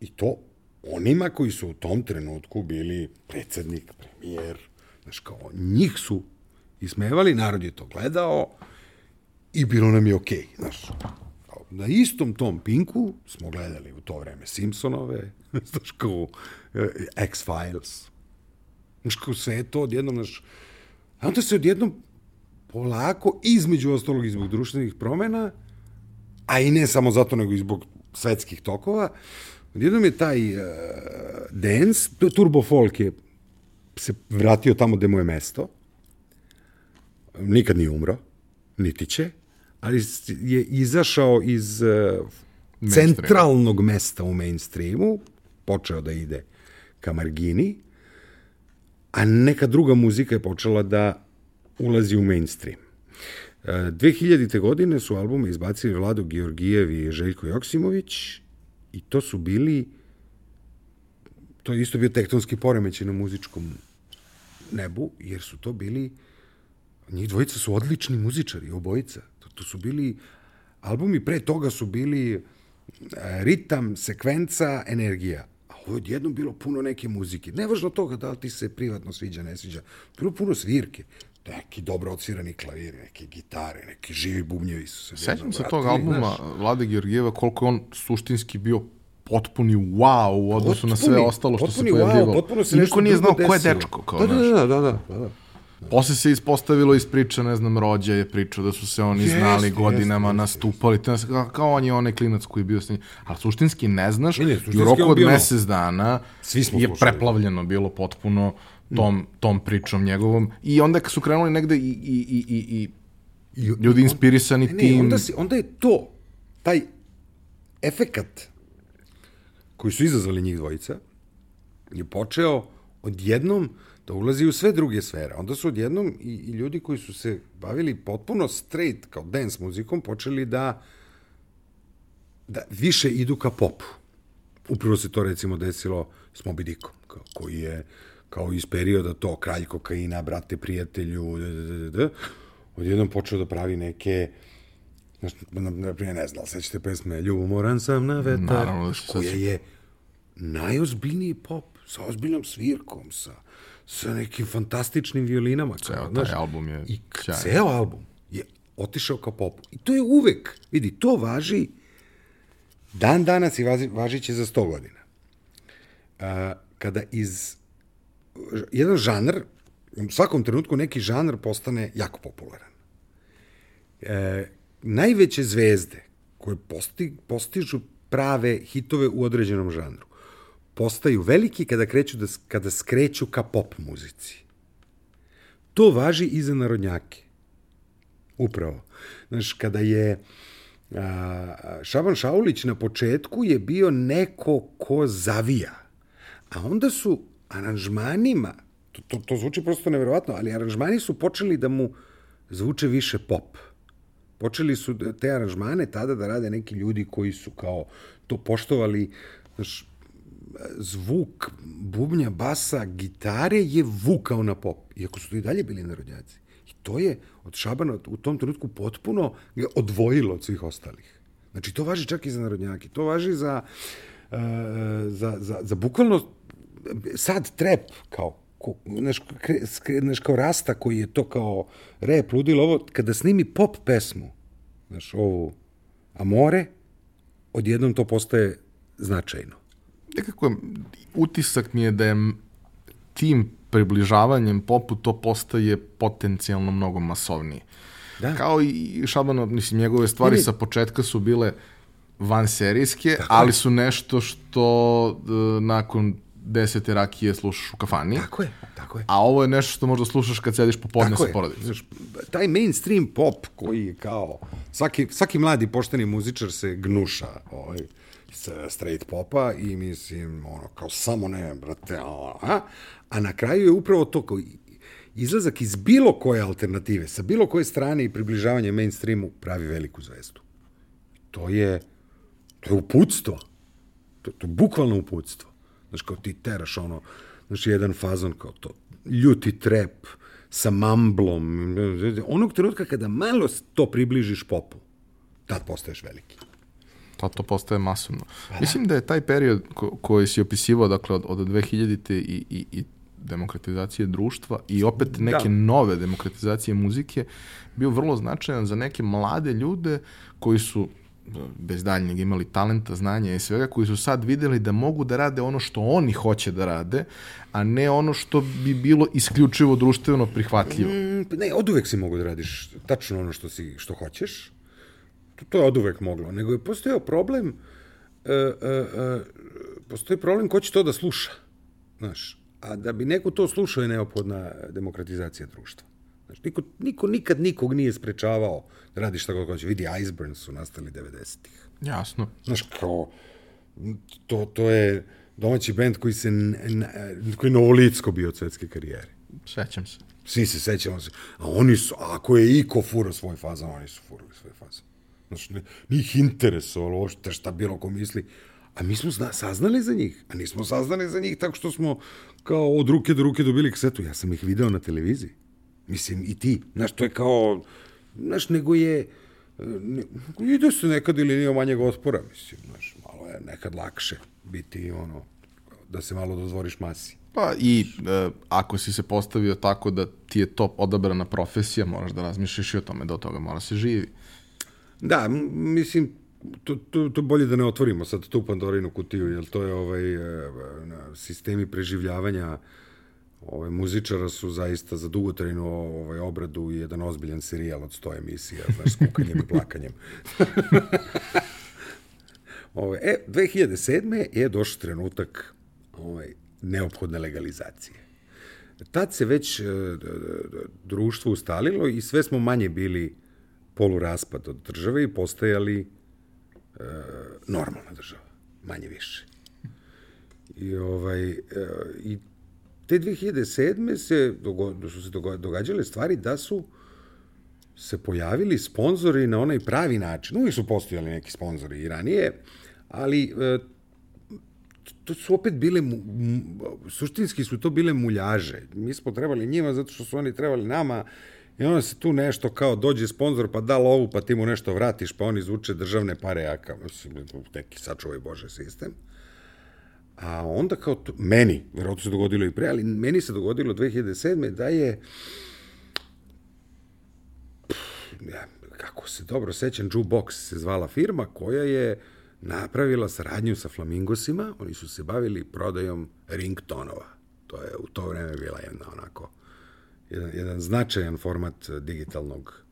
i to onima koji su u tom trenutku bili predsednik, premijer, znaš kao, njih su ismevali, narod je to gledao i bilo nam je okej, okay, znaš. Na istom tom Pinku smo gledali u to vreme Simpsonove, <laughs> znaš kao, eh, X-Files. Znaš kao, sve to odjednom, znaš, a onda se odjednom polako, između ostalog i zbog društvenih promena, a i ne samo zato, nego i zbog svetskih tokova, odjednom je taj uh, dance, turbo folk je se vratio tamo gde mu je mesto, nikad nije umro, niti će, ali je izašao iz uh, centralnog mesta u mainstreamu, počeo da ide ka margini, a neka druga muzika je počela da ulazi u mainstream. E, 2000. godine su albume izbacili Vlado Georgijev i Željko Joksimović i to su bili to je isto bio tektonski poremećaj na muzičkom nebu, jer su to bili njih dvojica su odlični muzičari, obojica. To, to su bili albumi pre toga su bili e, ritam, sekvenca, energija. A ovo je odjednom bilo puno neke muzike. Nevažno toga da li ti se privatno sviđa, ne sviđa. Bilo puno svirke. Neki dobro odsvirani klaviri, neke gitare, neki živi bubnjevi su se Sećam se tog albuma znaš. Vlade Georgijeva, koliko je on suštinski bio potpuni wow u odnosu na sve Potpuni- ostalo što se potpuni pojavljivalo. Wow, potpuno se Niko nije znao ko je dečko. Kao, da, da, da, da, da, da. Posle se ispostavilo iz priče, ne znam, rođa je pričao da su se oni Jeste, znali jeste, godinama, jeste, nastupali, to je kao, kao on je onaj klinac koji je bio s njim. Ali suštinski ne znaš, Ne, ne, i u roku on od mesec dana Svi smo je slušali. preplavljeno bilo potpuno tom, tom pričom njegovom. I onda su krenuli negde i, i, i, i, i ljudi inspirisani Ne, ne, tim... onda, si, onda je to, taj efekat koji su izazvali njih dvojica, je počeo odjednom da ulazi u sve druge sfere. Onda su odjednom i, i ljudi koji su se bavili potpuno straight kao dance muzikom počeli da da više idu ka popu. Upravo se to recimo desilo s Moby Dickom, kao, koji je kao iz perioda to kralj kokaina, brate prijatelju, d, d, d, d, odjednom počeo da pravi neke Znaš, na, na primjer, ne znam, sećate pesme Ljubomoran sam na vetar, Naravno da koja je najozbiljniji pop, sa ozbiljnom svirkom, sa, sa nekim fantastičnim violinama. Ceo kao, taj znaš, album je I sjajan. ceo album je otišao ka popu. I to je uvek, vidi, to važi dan danas i važi, važit će za 100 godina. A, kada iz jedan žanr u svakom trenutku neki žanr postane jako popularan. E, najveće zvezde koje posti, postižu prave hitove u određenom žanru postaju veliki kada kreću da, kada skreću ka pop muzici. To važi i za narodnjake. Upravo. Znaš, kada je a, Šaban Šaulić na početku je bio neko ko zavija, a onda su aranžmanima, to, to, to zvuči prosto neverovatno, ali aranžmani su počeli da mu zvuče više pop. Počeli su te aranžmane tada da rade neki ljudi koji su kao to poštovali, znaš, zvuk bubnja, basa, gitare je vukao na pop, iako su to i dalje bili narodnjaci. I to je od Šabana u tom trenutku potpuno ga odvojilo od svih ostalih. Znači, to važi čak i za narodnjaki. To važi za, uh, za, za, za bukvalno sad trep kao znaš, znaš, kao rasta koji je to kao rep, ludilo, ovo, kada snimi pop pesmu, znaš, ovu Amore, odjednom to postaje značajno. Nekako utisak mi je da je tim približavanjem popu to postaje potencijalno mnogo masovnije. Da. Kao i Šabano, mislim, njegove stvari Ili... sa početka su bile van serijske, Tako ali su nešto što uh, nakon desete rakije slušaš u kafani. Tako je, tako je. A ovo je nešto što možda slušaš kad sediš popodne sa porodicom. Taj mainstream pop koji je kao, svaki, svaki mladi pošteni muzičar se gnuša ovaj, straight popa i mislim, ono, kao samo ne, brate, a, a na kraju je upravo to kao izlazak iz bilo koje alternative, sa bilo koje strane i približavanje mainstreamu pravi veliku zvezdu. To je, to je uputstvo. To, to je bukvalno uputstvo. Znaš, kao ti teraš ono, znaš, jedan fazon kao to, ljuti trep sa mamblom. Onog trenutka kada malo to približiš popu, tad postaješ veliki. Pa to postaje masovno. Pa, Mislim da je taj period ko, koji si opisivao, dakle, od, od 2000. i, i, i demokratizacije društva i opet da. neke da. nove demokratizacije muzike bio vrlo značajan za neke mlade ljude koji su bez daljnjeg imali talenta, znanja i svega, koji su sad videli da mogu da rade ono što oni hoće da rade, a ne ono što bi bilo isključivo društveno prihvatljivo. Mm, ne, od uvek si mogu da radiš tačno ono što, si, što hoćeš. To, to je od uvek moglo. Nego je postojao problem, uh, uh, uh, postoji problem ko će to da sluša. Znaš, a da bi neko to slušao je neophodna demokratizacija društva. Znaš, niko, niko nikad nikog nije sprečavao da radi šta god hoće. Vidi, Iceburns su nastali 90-ih. Jasno. Znaš, kao, to, to je domaći bend koji se, koji je novolicko bio od svetske karijere. Sećam se. Svi se sećamo se. A oni su, ako je iko furao svoj fazan, oni su furali svoj fazan. Znači, njih interesovalo uopšte šta bilo ko misli. A mi smo zna, saznali za njih. A nismo saznali za njih tako što smo kao od ruke do ruke dobili kasetu. Ja sam ih video na televiziji. Mislim, i ti. Znaš, to je kao... Znaš, nego je... Ne, ide se nekad ili nije manjeg otpora, mislim, znaš, malo je nekad lakše biti, ono, da se malo dozvoriš masi. Pa i e, ako si se postavio tako da ti je to odabrana profesija, moraš da razmišljaš i o tome da od toga mora se živi. Da, mislim, to, to, to bolje da ne otvorimo sad tu Pandorinu kutiju, jer to je ovaj, e, sistemi preživljavanja ovaj, muzičara su zaista za dugotrajnu ovaj, obradu i jedan ozbiljan serijal od 100 emisija, znaš, s kukanjem i plakanjem. <laughs> ovaj, e, 2007. je došao trenutak ovaj, neophodne legalizacije. Tad se već e, društvo ustalilo i sve smo manje bili poluraspad od države i postajali e, normalna država, manje više. I, ovaj, e, I te 2007. Se dogo, su se događale stvari da su se pojavili sponzori na onaj pravi način. Uvijek su postojali neki sponzori i ranije, ali e, to su opet bile, suštinski su to bile muljaže. Mi smo trebali njima zato što su oni trebali nama i onda se tu nešto kao dođe sponsor pa da lovu pa ti mu nešto vratiš pa oni zvuče državne pare, a kao neki sačuvaj Bože sistem. A onda kao, to, meni, verovatno se dogodilo i pre, ali meni se dogodilo 2007. da je ja, kako se dobro sećam, Jukebox se zvala firma koja je napravila saradnju sa Flamingosima, oni su se bavili prodajom ringtonova. To je u to vreme bila jedna onako jedan, jedan značajan format digitalnog,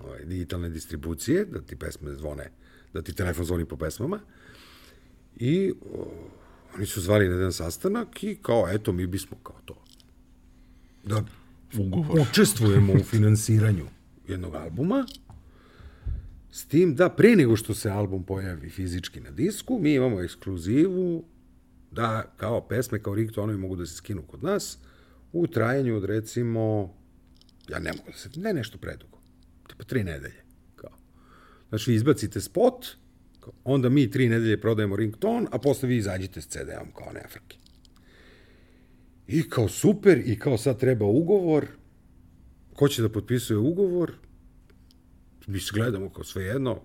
ovaj, digitalne distribucije, da ti pesme zvone, da ti telefon zvoni po pesmama. I o, oni su zvali na jedan sastanak i kao, eto, mi bismo kao to. Da Ugovor. učestvujemo u finansiranju jednog albuma, s tim da pre nego što se album pojavi fizički na disku, mi imamo ekskluzivu da kao pesme, kao ringtonovi mogu da se skinu kod nas u trajanju od recimo, ja ne mogu da se, ne nešto predugo, tipa tri nedelje. Kao. Znači, izbacite spot, kao, onda mi tri nedelje prodajemo rington, a posle vi izađite s CD-om kao nefrke. I kao super, i kao sad treba ugovor, ko će da potpisuje ugovor, mi se gledamo kao sve jedno,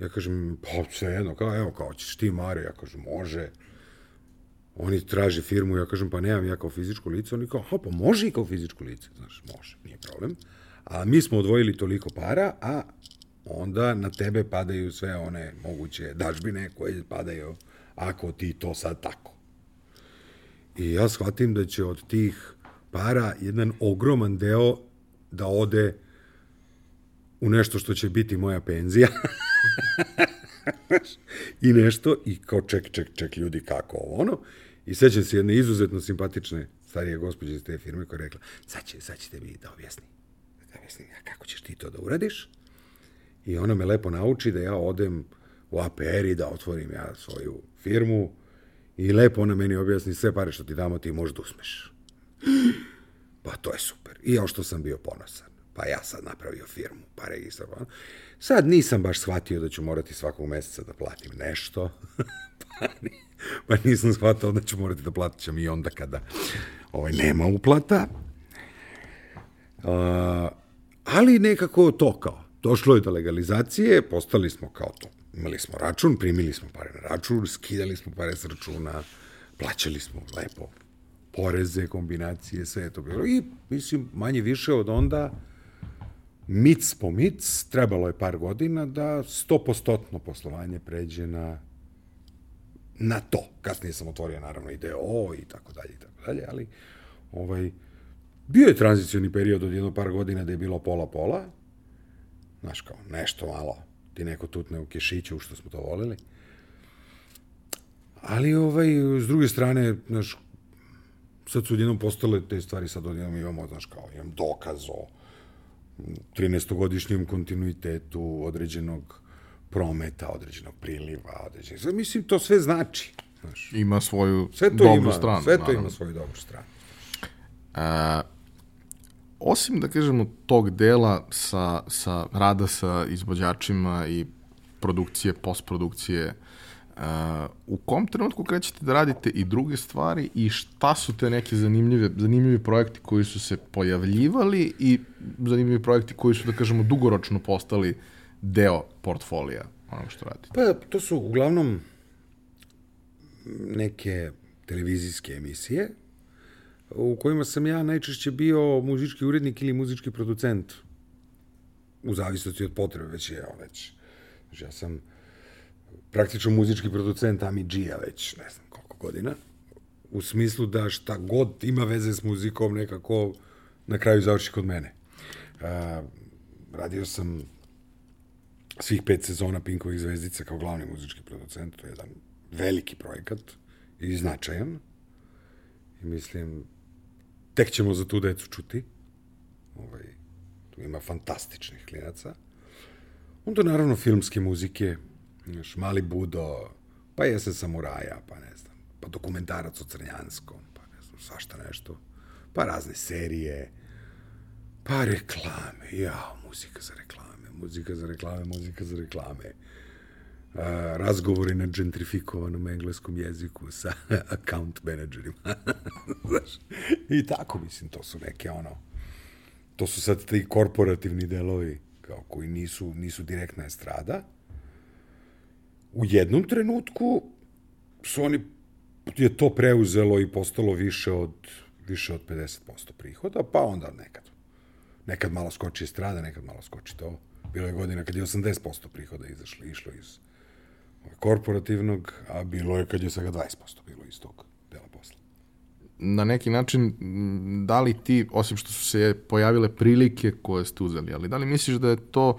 ja kažem, pa sve jedno, kao, evo, kao, ćeš ti Mare, ja kažem, može, oni traže firmu, ja kažem, pa nemam ja kao fizičko lice, oni kao, ha, pa može i kao fizičko lice, znaš, može, nije problem, a mi smo odvojili toliko para, a onda na tebe padaju sve one moguće dažbine koje padaju ako ti to sad tako. I ja shvatim da će od tih para jedan ogroman deo da ode u nešto što će biti moja penzija. <laughs> I nešto, i kao ček, ček, ček, ljudi, kako ovo, ono. I sećam se jedne izuzetno simpatične starije gospođe iz te firme koja je rekla, sad, će, sad ćete mi da objasni. Da objasni, a kako ćeš ti to da uradiš? I ona me lepo nauči da ja odem u APR i da otvorim ja svoju firmu i lepo ona meni objasni sve pare što ti damo ti možeš da usmeš. <gasps> Pa to je super. I ja što sam bio ponosan. Pa ja sad napravio firmu, pa registrovano. Sad nisam baš shvatio da ću morati svakog meseca da platim nešto. <laughs> pa, <laughs> pa nisam shvatio da ću morati da plaćam i onda kada ovaj, nema uplata. Uh, ali nekako to kao. Došlo je do legalizacije, postali smo kao to. Imali smo račun, primili smo pare na račun, skidali smo pare s računa, plaćali smo lepo poreze, kombinacije, sve je to bilo. I, mislim, manje više od onda, mic po mic, trebalo je par godina da stopostotno poslovanje pređe na na to. Kasnije sam otvorio naravno i DO i tako dalje i tako dalje, ali ovaj, bio je tranzicioni period od jedno par godina da je bilo pola-pola, znaš kao, nešto malo, ti neko tutne u kešiću, što smo to volili. Ali, ovaj, s druge strane, znaš, sad su odjednom postale te stvari, sad odjednom imamo, znaš, kao, imam dokaz o 13-godišnjem kontinuitetu određenog prometa, određenog priliva, određenog... Mislim, to sve znači. Znaš. Ima svoju Sve to dobru ima, stranu. sve to naravno. ima svoju dobru stranu. E, osim, da kažemo, tog dela sa, sa rada sa izvođačima i produkcije, postprodukcije, uh, u kom trenutku krećete da radite i druge stvari i šta su te neke zanimljive, zanimljivi projekti koji su se pojavljivali i zanimljivi projekti koji su, da kažemo, dugoročno postali deo portfolija onog što radite? Pa, to su uglavnom neke televizijske emisije u kojima sam ja najčešće bio muzički urednik ili muzički producent u zavisnosti od potrebe, već je već. Znači, ja sam praktično muzički producent Ami G-a već ne znam koliko godina, u smislu da šta god ima veze s muzikom nekako na kraju završi kod mene. A, radio sam svih pet sezona Pinkovih zvezdica kao glavni muzički producent, to je jedan veliki projekat i značajan. I mislim, tek ćemo za tu decu čuti. Ovaj, tu ima fantastičnih klinaca. Onda naravno filmske muzike, znaš, Mali Budo, pa Jesen samuraja, pa ne znam, pa dokumentarac o Crnjanskom, pa ne znam, svašta nešto, pa razne serije, pa reklame, jao, muzika za reklame, muzika za reklame, muzika za reklame. A, razgovori na gentrifikovanom engleskom jeziku sa <laughs> account menadžerima. <laughs> Znaš, I tako, mislim, to su neke, ono, to su sad ti korporativni delovi, kao koji nisu, nisu direktna estrada. U jednom trenutku su oni, je to preuzelo i postalo više od, više od 50% prihoda, pa onda nekad. Nekad malo skoči estrada, nekad malo skoči to. Bilo je godina kad je 80% prihoda izašlo, išlo iz korporativnog, a bilo je kad je svega 20% bilo iz tog dela posla. na neki način, da li ti, osim što su se pojavile prilike koje ste uzeli, ali da li misliš da je to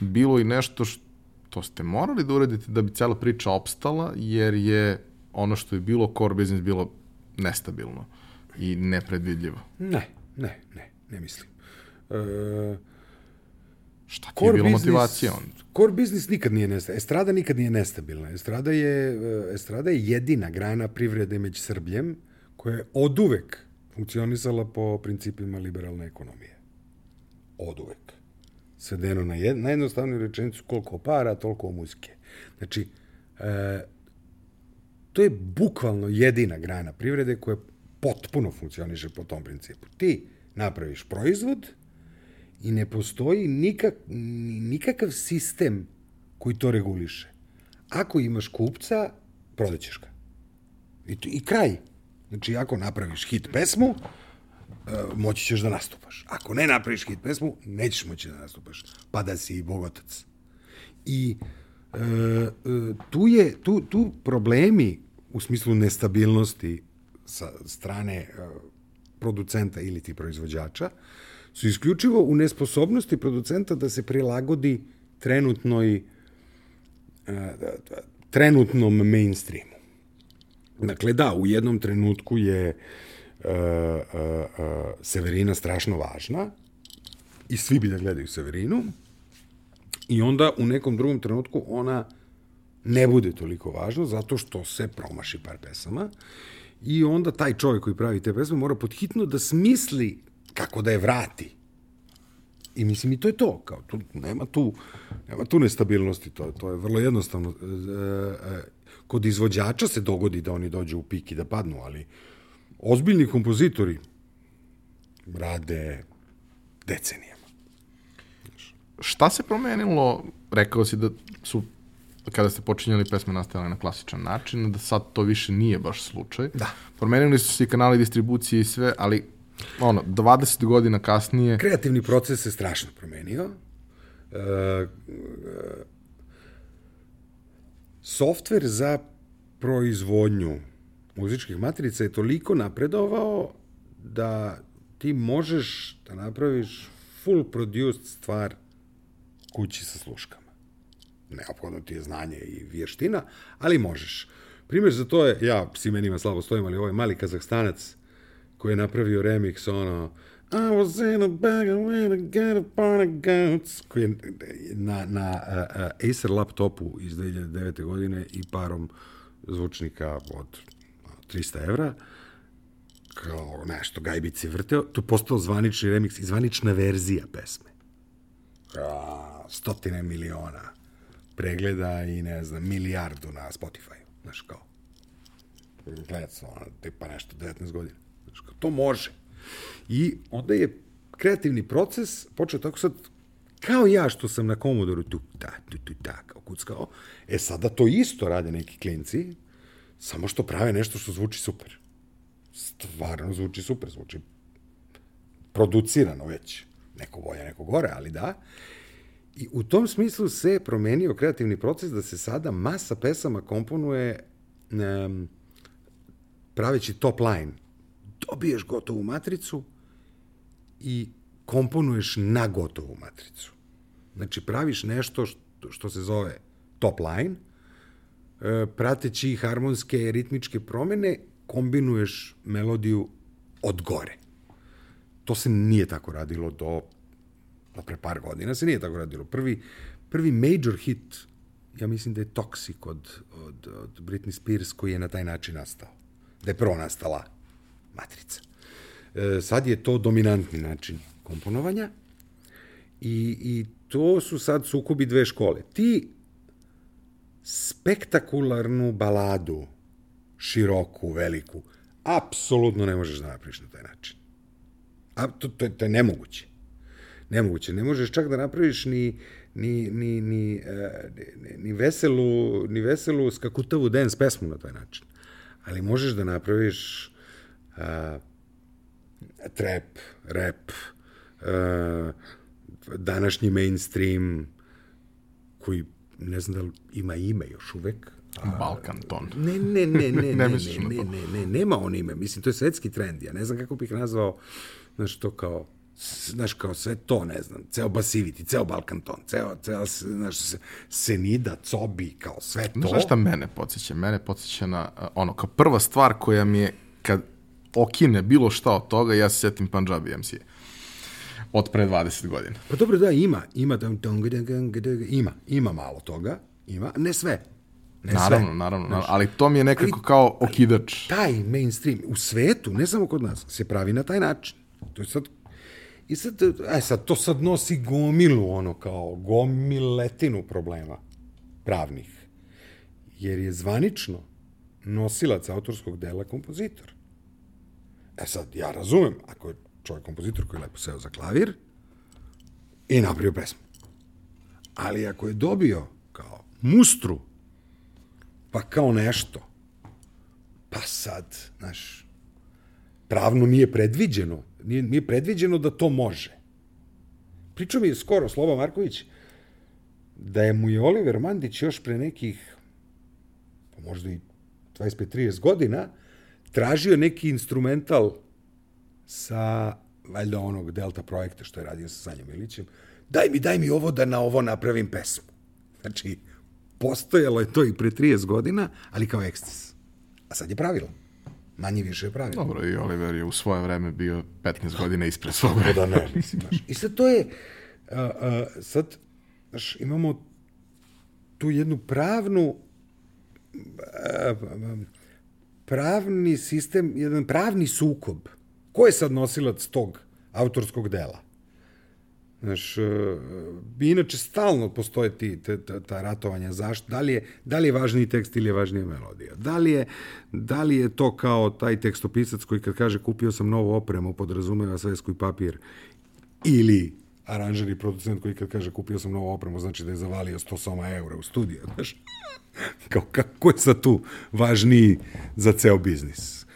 bilo i nešto što ste morali da uradite da bi cela priča opstala, jer je ono što je bilo core business bilo nestabilno i nepredvidljivo? Ne, ne, ne, ne mislim. E, Šta ti je bilo business- motivacija onda? Core business nikad nije nestabilna. Estrada nikad nije nestabilna. Estrada je, e, estrada je jedina grana privrede među Srbljem koja je od uvek funkcionisala po principima liberalne ekonomije. Od uvek. Svedeno na jed, najjednostavniju rečenicu koliko para, toliko muzike. Znači, e, to je bukvalno jedina grana privrede koja potpuno funkcioniše po tom principu. Ti napraviš proizvod i ne postoji nikak, ni- nikakav sistem koji to reguliše. Ako imaš kupca, prodaćeš ga. I, to- I kraj. Znači, ako napraviš hit pesmu, e, moći ćeš da nastupaš. Ako ne napraviš hit pesmu, nećeš moći da nastupaš. Pa da si i bogotac. I e, e, tu, je, tu, tu problemi u smislu nestabilnosti sa strane e, producenta ili ti proizvođača su isključivo u nesposobnosti producenta da se prilagodi trenutnoj e, trenutnom mainstreamu. Dakle, da, u jednom trenutku je e, e, e, Severina strašno važna i svi bi da gledaju Severinu i onda u nekom drugom trenutku ona ne bude toliko važna zato što se promaši par pesama i onda taj čovjek koji pravi te pesme mora podhitno da smisli kako da je vrati. I mislim, i to je to. Kao, tu, nema, tu, nema tu nestabilnosti, to, to je vrlo jednostavno. E, e, kod izvođača se dogodi da oni dođu u pik i da padnu, ali ozbiljni kompozitori rade decenijama. Šta se promenilo, rekao si da su kada ste počinjali pesme nastajale na klasičan način, da sad to više nije baš slučaj. Da. Promenili su se i kanali distribucije i sve, ali ono, 20 godina kasnije, Kreativni proces se strašno promenio. E, softver za proizvodnju muzičkih matrica je toliko napredovao da ti možeš da napraviš full produced stvar kući sa sluškama. Neophodno ti je znanje i vještina, ali možeš. Primjer za to je, ja s imenima slabo stojim, ali ovaj mali kazahstanac koji je napravio remix, ono, I was in a bag of wind, I got a part of goats, koji je na, na uh, uh, Acer laptopu iz 2009. godine i parom zvučnika od a, 300 evra, kao nešto gajbici vrteo, to je postao zvanični remix i zvanična verzija pesme. A, stotine miliona pregleda i ne znam, milijardu na Spotify. Znaš kao, gledat se ono, tipa nešto, 19 godina. To može. I onda je kreativni proces počeo tako sad, kao ja što sam na Commodore tu, ta, tu, tu, ta, kao kuckao, e sada to isto rade neki klinci, samo što prave nešto što zvuči super. Stvarno zvuči super, zvuči producirano već. Neko bolje, neko gore, ali da. I u tom smislu se promenio kreativni proces da se sada masa pesama komponuje um, praveći top line. Dobiješ gotovu matricu i komponuješ na gotovu matricu. Znači, praviš nešto što, što se zove top line, e, prateći harmonske, ritmičke promene, kombinuješ melodiju od gore. To se nije tako radilo do, do pre par godina, se nije tako radilo. Prvi, prvi major hit, ja mislim da je Toxic od, od, od Britney Spears, koji je na taj način nastao. Da je prvo nastala matrica. E, sad je to dominantni način komponovanja i, i to su sad sukobi dve škole. Ti spektakularnu baladu, široku, veliku, apsolutno ne možeš da napraviš na taj način. A to, to, to je nemoguće. Nemoguće. Ne možeš čak da napraviš ni, ni, ni, ni, e, ni, ni, veselu, ni veselu skakutavu dance pesmu na taj način. Ali možeš da napraviš trap, rap, a, današnji mainstream koji ne znam da li ima ime još uvek, Balkan ton. Ne, ne, ne, ne, <laughs> Ne ne, ne, ne, ne, ne, nema on ime. Mislim, to je svetski trend. Ja ne znam kako bih nazvao, znaš, to kao, znaš, kao sve to, ne znam, ceo Basiviti, ceo Balkan ton, ceo, ceo, znaš, se- Senida, Cobi, kao sve to. Znaš šta mene podsjeća? Mene podsjeća na, a, ono, kao prva stvar koja mi je, kad okine bilo šta od toga, ja se sjetim Punjabi MC. Od pre 20 godina. Pa dobro, da, ima, ima, gde, gde, gde, ima, ima malo toga, ima, ne sve. Ne Naravno, sve. naravno, naravno, ali to mi je nekako kao okidač. taj mainstream u svetu, ne samo kod nas, se pravi na taj način. To je sad I sad, e sad, to sad nosi gomilu, ono, kao gomiletinu problema pravnih. Jer je zvanično nosilac autorskog dela kompozitor. E sad, ja razumem, ako je čovjek kompozitor koji je lepo seo za klavir i napravio pesmu. Ali ako je dobio kao mustru, pa kao nešto, pa sad, znaš, pravno nije predviđeno, nije, nije predviđeno da to može. Pričao mi je skoro Sloba Marković da je mu je Oliver Mandić još pre nekih, pa možda i 25-30 godina, tražio neki instrumental sa, valjda onog Delta projekta što je radio sa Sanjom Ilićem, daj mi, daj mi ovo da na ovo napravim pesmu. Znači, postojalo je to i pre 30 godina, ali kao eksces. A sad je pravilo. Manje više je pravilo. Dobro, i Oliver je u svoje vreme bio 15 godina ispred svog vremena. da ne, mislim, znaš. I sad to je, a, a, sad, znaš, imamo tu jednu pravnu, a, a, pravni sistem, jedan pravni sukob. Ko je sad nosilac tog autorskog dela? Znaš, e, inače stalno postoje ti, te, ta, ta ratovanja, zašto, da li, je, da li je važniji tekst ili je važnija melodija? Da li je, da li je to kao taj tekstopisac koji kad kaže kupio sam novu opremu, podrazumeva svesku i papir, ili aranžer i producent koji kad kaže kupio sam novu opremu, znači da je zavalio 100 soma eura u studiju, znaš? <laughs> Kao, kako je sad tu važniji za ceo biznis?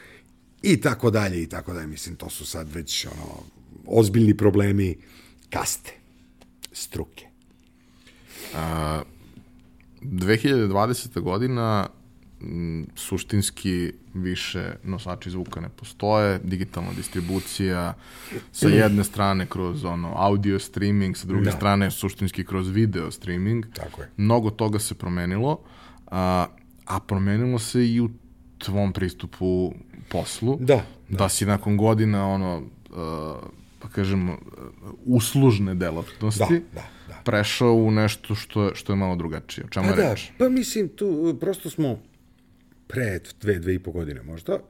I tako dalje, i tako dalje. Mislim, to su sad već ono, ozbiljni problemi kaste, struke. 2020. godina m, suštinski više nosači zvuka ne postoje, digitalna distribucija sa jedne strane kroz ono audio streaming, sa druge Da. strane suštinski kroz video streaming. Tako je. Mnogo toga se promenilo, a, a promenilo se i u tvom pristupu poslu. Da, Da si nakon godina ono, uh, pa kažemo, uh, uslužne delatnosti Da, da, da. prešao u nešto što je, što je malo drugačije. O čemu Pa je da, reč? pa mislim, tu prosto smo pre dve, dve i po godine možda e,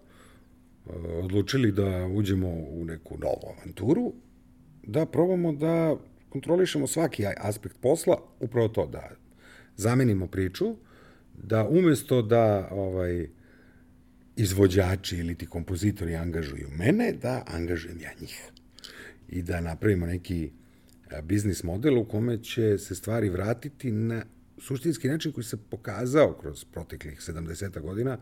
odlučili da uđemo u neku novu avanturu, da probamo da kontrolišemo svaki aspekt posla, upravo to, da zamenimo priču, da umesto da ovaj, izvođači ili ti kompozitori angažuju mene, da angažujem ja njih. I da napravimo neki a, biznis model u kome će se stvari vratiti na suštinski način koji se pokazao kroz proteklih 70 godina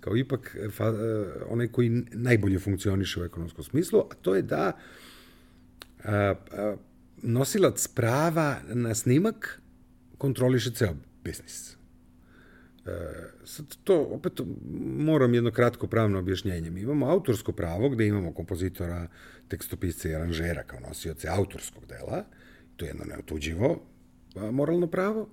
kao ipak e, fa, e, onaj koji najbolje funkcioniše u ekonomskom smislu, a to je da a, a, nosilac prava na snimak kontroliše ceo biznis. Sad to, opet, moram jedno kratko pravno objašnjenje. Mi imamo autorsko pravo gde imamo kompozitora, tekstopisca i aranžera kao nosioce autorskog dela. To je jedno neotuđivo moralno pravo.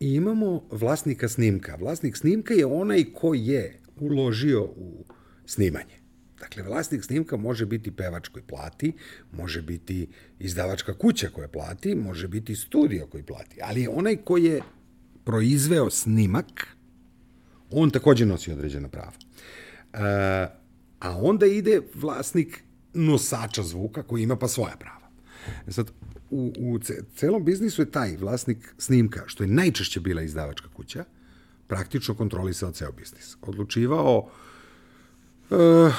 I imamo vlasnika snimka. Vlasnik snimka je onaj ko je uložio u snimanje. Dakle, vlasnik snimka može biti pevač koji plati, može biti izdavačka kuća koja plati, može biti studio koji plati, ali onaj ko je proizveo snimak, on takođe nosi određena prava. E, a onda ide vlasnik nosača zvuka koji ima pa svoja prava. E sad, u, u ce, celom biznisu je taj vlasnik snimka, što je najčešće bila izdavačka kuća, praktično kontrolisao ceo biznis. Odlučivao uh,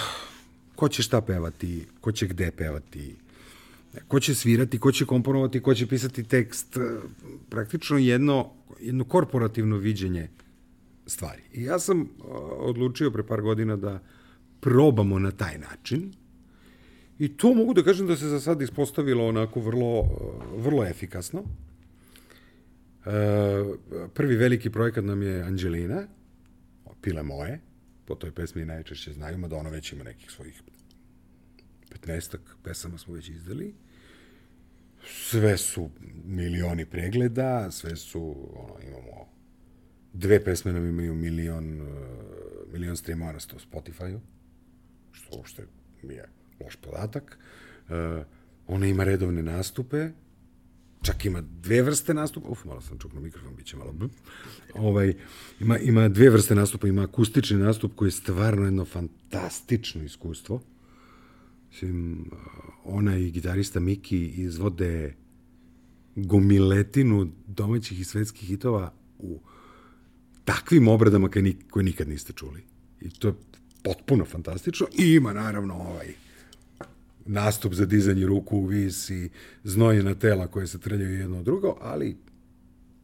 ko će šta pevati, ko će gde pevati, ko će svirati, ko će komponovati, ko će pisati tekst, eh, praktično jedno, jedno korporativno viđenje stvari. I ja sam uh, odlučio pre par godina da probamo na taj način i to mogu da kažem da se za sad ispostavilo onako vrlo, vrlo efikasno. prvi veliki projekat nam je Anđelina, Pile moje, po toj pesmi najčešće znaju, mada ona već ima nekih svojih 15 pesama smo već izdali. Sve su milioni pregleda, sve su, ono, imamo dve pesme nam imaju milion, uh, milion streamova na Spotify-u, što uopšte je loš podatak. Uh, ona ima redovne nastupe, čak ima dve vrste nastupa, uf, malo sam čuknuo mikrofon, bit će malo b. Ovaj, ima, ima dve vrste nastupa, ima akustični nastup koji je stvarno jedno fantastično iskustvo. Mislim, ona i gitarista Miki izvode gomiletinu domaćih i svetskih hitova u takvim obradama koje, koje nikad niste čuli. I to je potpuno fantastično. I ima naravno ovaj nastup za dizanje ruku u vis i znojena tela koje se trljaju jedno od drugo, ali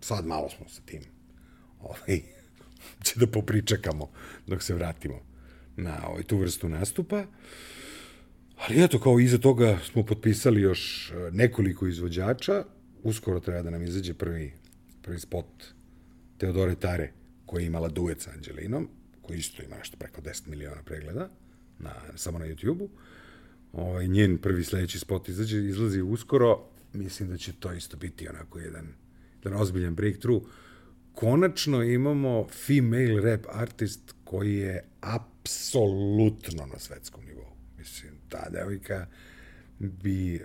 sad malo smo sa tim. Ovaj, <laughs> će da popričakamo dok se vratimo na ovaj, tu vrstu nastupa. Ali eto, kao iza toga smo potpisali još e, nekoliko izvođača. Uskoro treba da nam izađe prvi, prvi spot Teodore Tare, koja je imala duet sa Anđelinom, koji isto ima nešto preko 10 miliona pregleda, na, samo na YouTube-u. Ovaj, njen prvi sledeći spot izađe, izlazi uskoro. Mislim da će to isto biti onako jedan, jedan ozbiljan breakthrough. Konačno imamo female rap artist koji je apsolutno na svetskom nivou. Mislim, ta devojka bi, uh,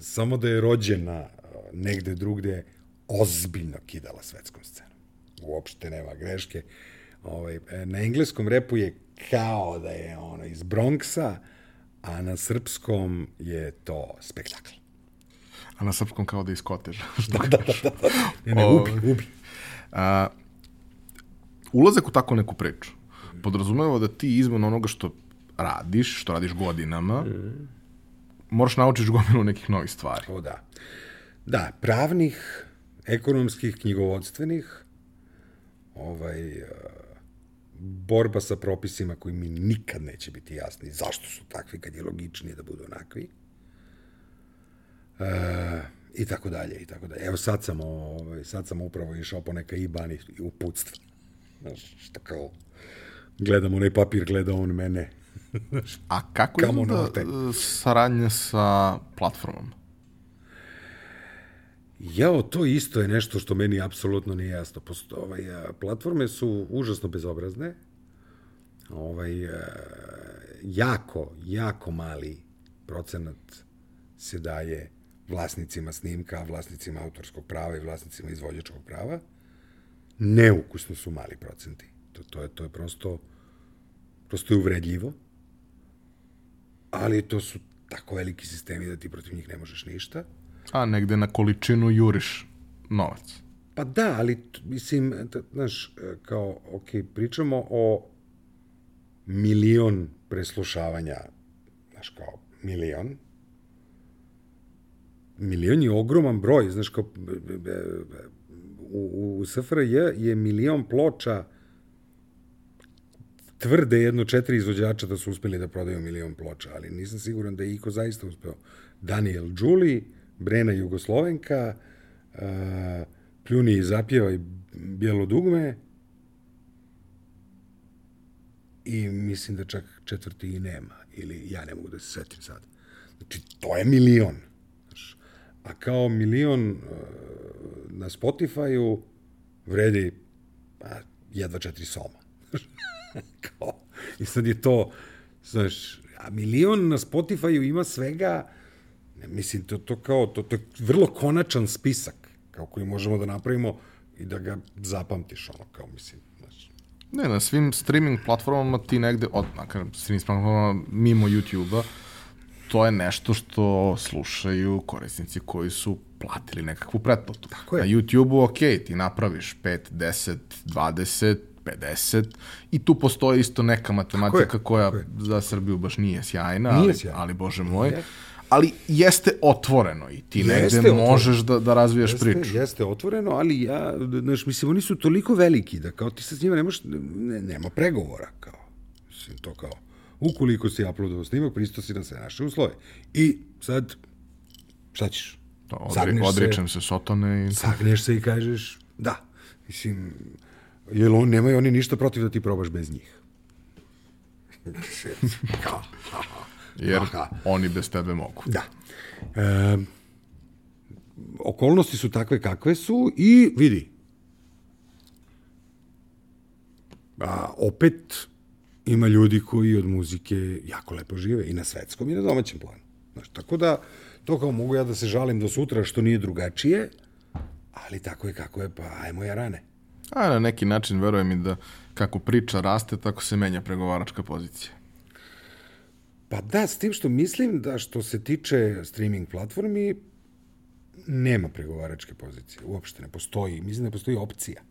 samo da je rođena uh, negde drugde, ozbiljno kidala svetskom scenom. Uopšte nema greške. Ovaj, na engleskom repu je kao da je ono iz Bronxa, a na srpskom je to spektakl. A na srpskom kao da iskotež. <laughs> da, da, da, da. Ne, ne, ubi, ubi. A, ulazak u tako neku priču podrazumeva da ti izvan onoga što radiš, što radiš godinama, mm. moraš naučiš gomilu nekih novih stvari. O da. Da, pravnih, ekonomskih, knjigovodstvenih, ovaj, borba sa propisima koji mi nikad neće biti jasni zašto su takvi kad je logičnije da budu onakvi. E, I tako dalje, i tako dalje. Evo sad sam, ovaj, sad sam upravo išao po neka IBAN i uputstva. Znaš, što kao, gledam onaj papir, gleda on mene. A kako izgleda saradnja sa platformom? Jao, to isto je nešto što meni apsolutno nije jasno. Posto, ovaj, platforme su užasno bezobrazne. Ovaj, jako, jako mali procenat se daje vlasnicima snimka, vlasnicima autorskog prava i vlasnicima izvođačkog prava. Neukusno su mali procenti. To, to, je, to je prosto, prosto je uvredljivo. Ali to su tako veliki sistemi da ti protiv njih ne možeš ništa. A negde na količinu juriš novac. Pa da, ali mislim, znaš, kao, ok, pričamo o milion preslušavanja, znaš, kao milion. Milion je ogroman broj, znaš, kao, u, u SFRJ je milion ploča tvrde jedno četiri izvođača da su uspeli da prodaju milion ploča, ali nisam siguran da je Iko zaista uspeo. Daniel Đuli, Brena Jugoslovenka, uh, Pljuni i zapjeva i Bijelo dugme i mislim da čak četvrti i nema, ili ja ne mogu da se setim sad. Znači, to je milion. Znaš, a kao milion uh, na Spotify-u vredi pa, jedva četiri soma. <laughs> kao, I sad je to, znaš, a milion na Spotify-u ima svega Ne, mislim, to, to kao, to, to je vrlo konačan spisak, kao koji možemo da napravimo i da ga zapamtiš, ono, kao, mislim, znaš. Ne, na svim streaming platformama ti negde, od, na streaming platformama, mimo YouTube-a, to je nešto što slušaju korisnici koji su platili nekakvu pretplatu. Tako je. Na YouTube-u, ok, ti napraviš 5, 10, 20, 50 i tu postoji isto neka matematika koja za Srbiju baš nije sjajna, nije ali, sjajna. ali bože moj. Nije ali jeste otvoreno i ti jeste negde otvoreno. možeš da, da razvijaš jeste, priču. Jeste otvoreno, ali ja, znaš, mislim, oni su toliko veliki da kao ti sa njima nemaš, ne, nema pregovora, kao, mislim, to kao, ukoliko si uploadovao snimak, pristo si na sve naše uslove. I sad, šta ćeš? To, odri, odričem se, se sotone i... Sagneš se i kažeš, Da. Mislim, jer on, nemaju oni ništa protiv da ti probaš bez njih. <laughs> Kao, Jer Aha. oni bez tebe mogu. Da. E, okolnosti su takve kakve su i vidi. A, opet ima ljudi koji od muzike jako lepo žive i na svetskom i na domaćem planu. Znaš, tako da, to kao mogu ja da se žalim do sutra što nije drugačije, ali tako je kako je, pa ajmo ja rane. A na neki način, verujem mi da kako priča raste, tako se menja pregovaračka pozicija. Pa da, s tim što mislim da što se tiče streaming platformi, nema pregovaračke pozicije. Uopšte ne postoji. Mislim da ne postoji opcija.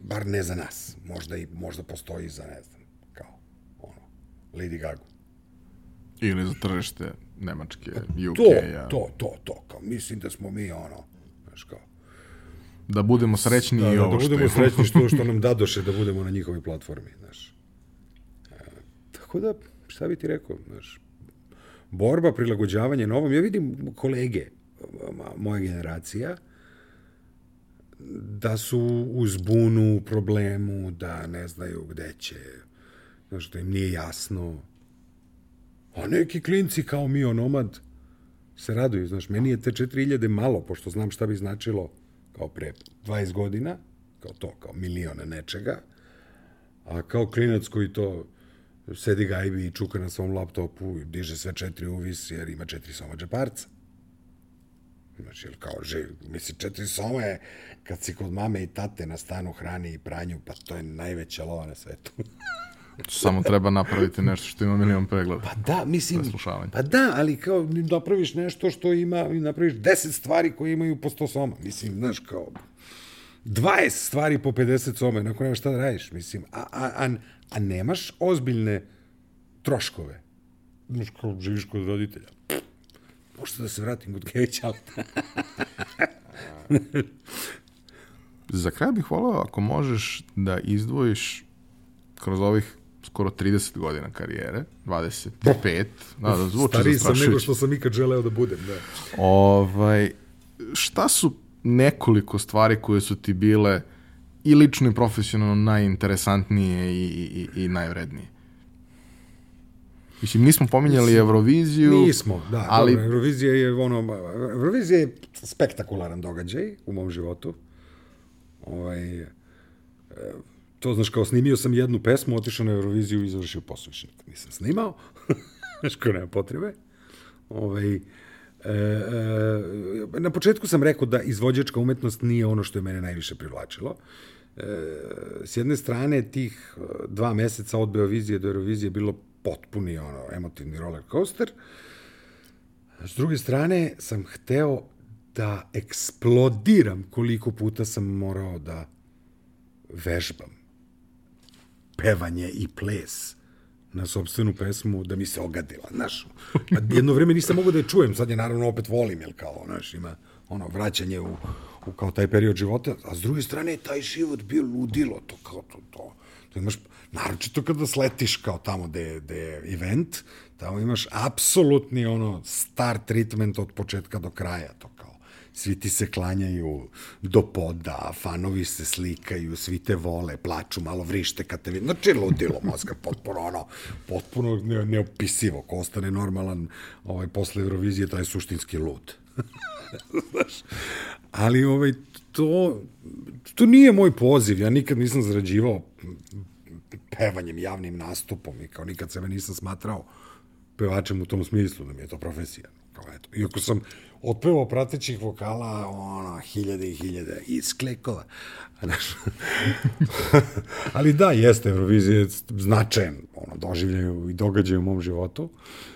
Bar ne za nas. Možda, i, možda postoji za, ne znam, kao, ono, Lady Gaga. Ili za tržište Nemačke, UK. To, ja. to, to, to. Kao, mislim da smo mi, ono, znaš, kao, Da budemo srećni da, i da, ovo da što budemo je. srećni što, što <laughs> nam dadoše da budemo na njihovoj platformi, znaš. E, tako da, šta bi ti rekao, znaš, borba, prilagođavanje novom, ja vidim kolege, moja generacija, da su u zbunu, problemu, da ne znaju gde će, znaš, da im nije jasno. A neki klinci kao mi, onomad, se raduju, znaš, meni je te 4000 malo, pošto znam šta bi značilo kao pre 20 godina, kao to, kao miliona nečega, a kao klinac koji to sedi gajbi i čuka na svom laptopu i diže sve četiri uvis jer ima četiri soma džeparca. Znači, jel kao živ, misli, četiri soma je kad si kod mame i tate na stanu hrani i pranju, pa to je najveća lova na svetu. <laughs> Samo treba napraviti nešto što ima milion pregleda. Pa da, mislim... Pa da, ali kao napraviš nešto što ima, napraviš 10 stvari koje imaju po 100 soma. Mislim, znaš, kao 20 stvari po 50 soma, nakon nema šta da radiš, mislim. A, a, a, a nemaš ozbiljne troškove. Znaš, kao živiš kod roditelja. Možda da se vratim kod Kevića, ali Za kraj bih voleo ako možeš da izdvojiš kroz ovih skoro 30 godina karijere, 25, da, da zvuči stariji sam nego što sam ikad želeo da budem, da. Ovaj, šta su nekoliko stvari koje su ti bile i lično i profesionalno najinteresantnije i, i, i, najvrednije? Mislim, nismo pominjali Euroviziju. Nismo, da, ali... dobro, Eurovizija je ono, Eurovizija je spektakularan događaj u mom životu. Ovaj, e, to znaš, kao snimio sam jednu pesmu, otišao na Euroviziju i završio nikad nisam snimao, <laughs> znaš, kao nema potrebe. Ovaj, e, e, na početku sam rekao da izvođačka umetnost nije ono što je mene najviše privlačilo. E, s jedne strane, tih e, dva meseca od Beovizije do Eurovizije je bilo potpuni ono, emotivni roller coaster. S druge strane, sam hteo da eksplodiram koliko puta sam morao da vežbam pevanje i ples na sobstvenu pesmu da mi se ogadila, znaš. <laughs> A jedno vreme nisam mogao da je čujem, sad je naravno opet volim, jel kao, znaš, ima ono vraćanje u, u kao taj period života, a s druge strane taj život bio ludilo, to kao to, to, to imaš, naročito kada sletiš kao tamo gde, gde je event, tamo imaš apsolutni ono star treatment od početka do kraja, to kao svi ti se klanjaju do poda, fanovi se slikaju, svi te vole, plaču, malo vrište kad te vidi. Znači, ludilo mozga, potpuno ono, potpuno ne, neopisivo. Ko ostane normalan ovaj, posle Eurovizije, taj suštinski lud. Znaš, ali ovaj, to, to nije moj poziv. Ja nikad nisam zarađivao pevanjem, javnim nastupom i kao nikad sebe nisam smatrao pevačem u tom smislu, da mi je to profesija. Kao eto. Iako sam otpevao pratećih vokala, ono, hiljade i hiljade, iz klekova. Znaš. <laughs> Ali da, jeste, Eurovizija je značajan ono, doživljaju i događaj u mom životu.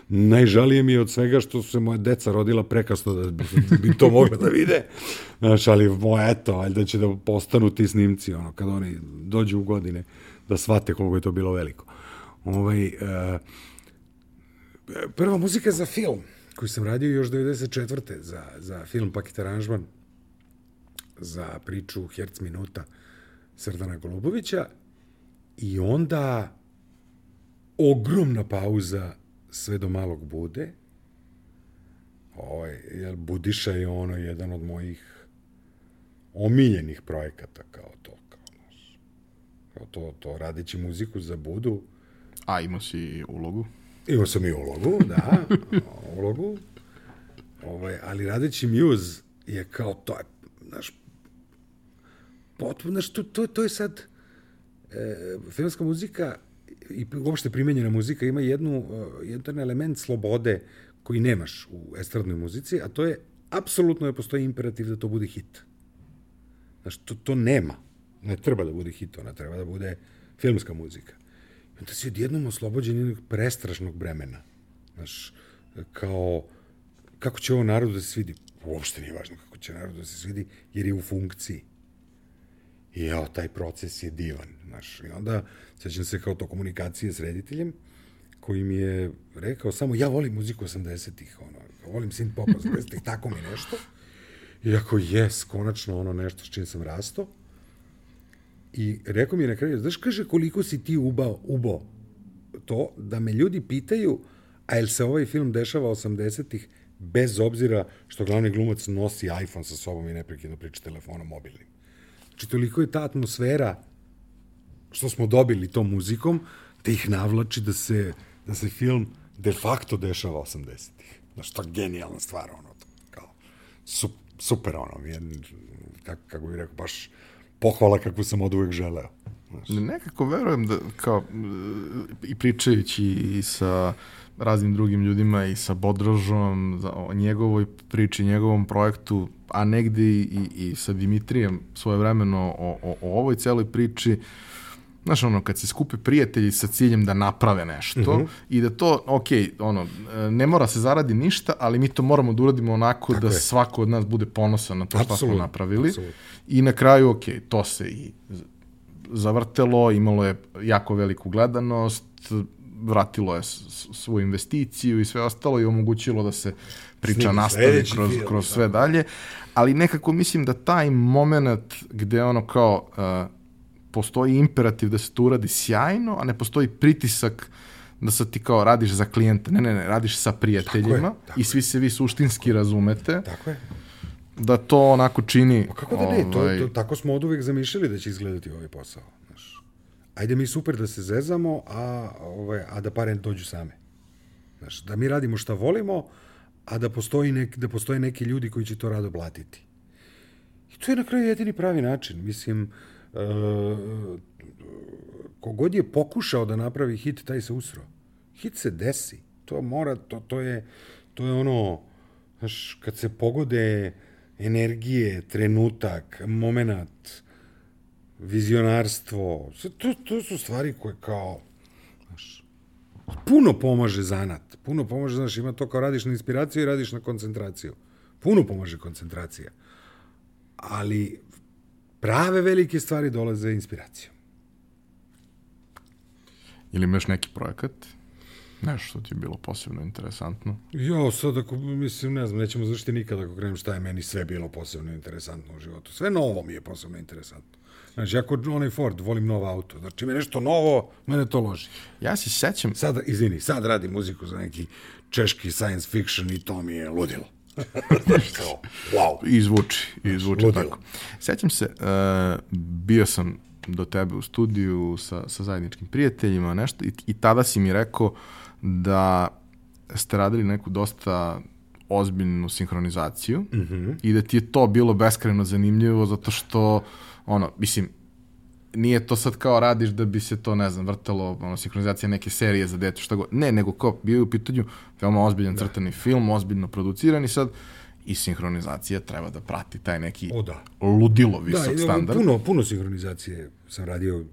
Najžalije mi je od svega što su se moje deca rodila prekasno da bi, to mogla da vide. Znaš, ali moje, eto, valjda će da postanu ti snimci, ono, kad oni dođu u godine, da shvate koliko je to bilo veliko. Ovaj, uh, prva muzika za film koju sam radio još 94. za, za film Paket aranžman za priču Herc minuta Srdana Golubovića i onda ogromna pauza sve do malog bude. Ovaj, jer Budiša je ono jedan od mojih omiljenih projekata kao to, kao, kao to, to radeći muziku za Budu. A imao si ulogu? Imao sam i ulogu, da, <laughs> ulogu. Ovaj, ali radeći Muse je kao to, je, znaš, potpuno, znaš, to, to, to je sad, e, filmska muzika i uopšte primenjena muzika ima jednu, uh, jedan element slobode koji nemaš u estradnoj muzici, a to je, apsolutno je postoji imperativ da to bude hit. Znaš, to, to nema. Ne treba da bude hit, ona treba da bude filmska muzika. I onda si odjednom oslobođen jednog prestrašnog bremena. Znaš, kao, kako će ovo narodu da se svidi? Uopšte nije važno kako će narodu da se svidi, jer je u funkciji. I evo, taj proces je divan. Znaš, I onda, sećam se kao to komunikacije s rediteljem, koji mi je rekao samo, ja volim muziku 80-ih, ono, volim synth pop 80-ih, tako mi nešto. <laughs> I ako jes, konačno ono nešto s čim sam rasto. I rekao mi je na kraju, znaš, kaže, koliko si ti ubao, ubo to, da me ljudi pitaju, a jel se ovaj film dešava 80-ih, bez obzira što glavni glumac nosi iPhone sa sobom i neprekidno priča telefonom mobilnim. Znači, toliko je ta atmosfera što smo dobili tom muzikom, da ih navlači da se, da se film de facto dešava 80-ih. Znaš, to je genijalna stvar, ono, kao, super, ono, je, kako, kako bih rekao, baš pohvala kakvu sam od uvek želeo. Znaš. Nekako verujem da, kao, i pričajući i sa raznim drugim ljudima i sa Bodrožom o njegovoj priči, njegovom projektu, a negde i, i sa Dimitrijem svoje vremeno o, o, o ovoj celoj priči, uh, Znaš, ono, kad se skupe prijatelji sa ciljem da naprave nešto mm -hmm. i da to, ok, ono, ne mora se zaradi ništa, ali mi to moramo da uradimo onako Tako da je. svako od nas bude ponosan na to što smo napravili. Absolut. I na kraju, ok, to se i zavrtelo, imalo je jako veliku gledanost, vratilo je svoju investiciju i sve ostalo i omogućilo da se priča Snim, nastavi kroz, film, kroz sve da. dalje. Ali nekako mislim da taj moment gde ono kao uh, postoji imperativ da se to uradi sjajno, a ne postoji pritisak da sad ti kao radiš za klijente. Ne, ne, ne, radiš sa prijateljima tako je, tako i svi se vi suštinski razumete. Tako je. Da to onako čini... Pa kako da ne, to, ovaj, to, tako smo od uvek zamišljali da će izgledati ovaj posao. Znaš. Ajde mi super da se zezamo, a, ovaj, a da pare dođu same. Znaš, da mi radimo šta volimo, a da, postoji nek, da postoje neki ljudi koji će to rado platiti. I to je na kraju jedini pravi način. Mislim, uh, kogod je pokušao da napravi hit, taj se usro. Hit se desi. To mora, to, to je, to je ono, znaš, kad se pogode energije, trenutak, moment, vizionarstvo, to, to su stvari koje kao, znaš, puno pomaže zanat, puno pomaže, znaš, ima to kao radiš na inspiraciju i radiš na koncentraciju. Puno pomaže koncentracija. Ali prave velike stvari dolaze inspiracijom. Ili imaš neki projekat? Nešto što ti je bilo posebno interesantno? Jo, sad ako, mislim, ne znam, nećemo završiti nikada ako krenem šta je meni sve bilo posebno interesantno u životu. Sve novo mi je posebno interesantno. Znači, ako onaj Ford, volim novo auto. Znači, me nešto novo, mene to loži. Ja se sećam... Sad, izvini, sad radim muziku za neki češki science fiction i to mi je ludilo. Wow. Izvuči, izvuči Ludilo. tako. Sećam se, uh, bio sam do tebe u studiju sa, sa zajedničkim prijateljima, nešto, i, i tada si mi rekao da ste radili neku dosta ozbiljnu sinhronizaciju mm -hmm. i da ti je to bilo beskreno zanimljivo zato što, ono, mislim, nije to sad kao radiš da bi se to, ne znam, vrtalo, ono, sinhronizacija neke serije za dete, šta god. Ne, nego kao bio u pitanju veoma ozbiljan da. crtani film, ozbiljno produciran i sad i sinhronizacija treba da prati taj neki o, da. ludilo visok da, standard. Puno, puno sinhronizacije sam radio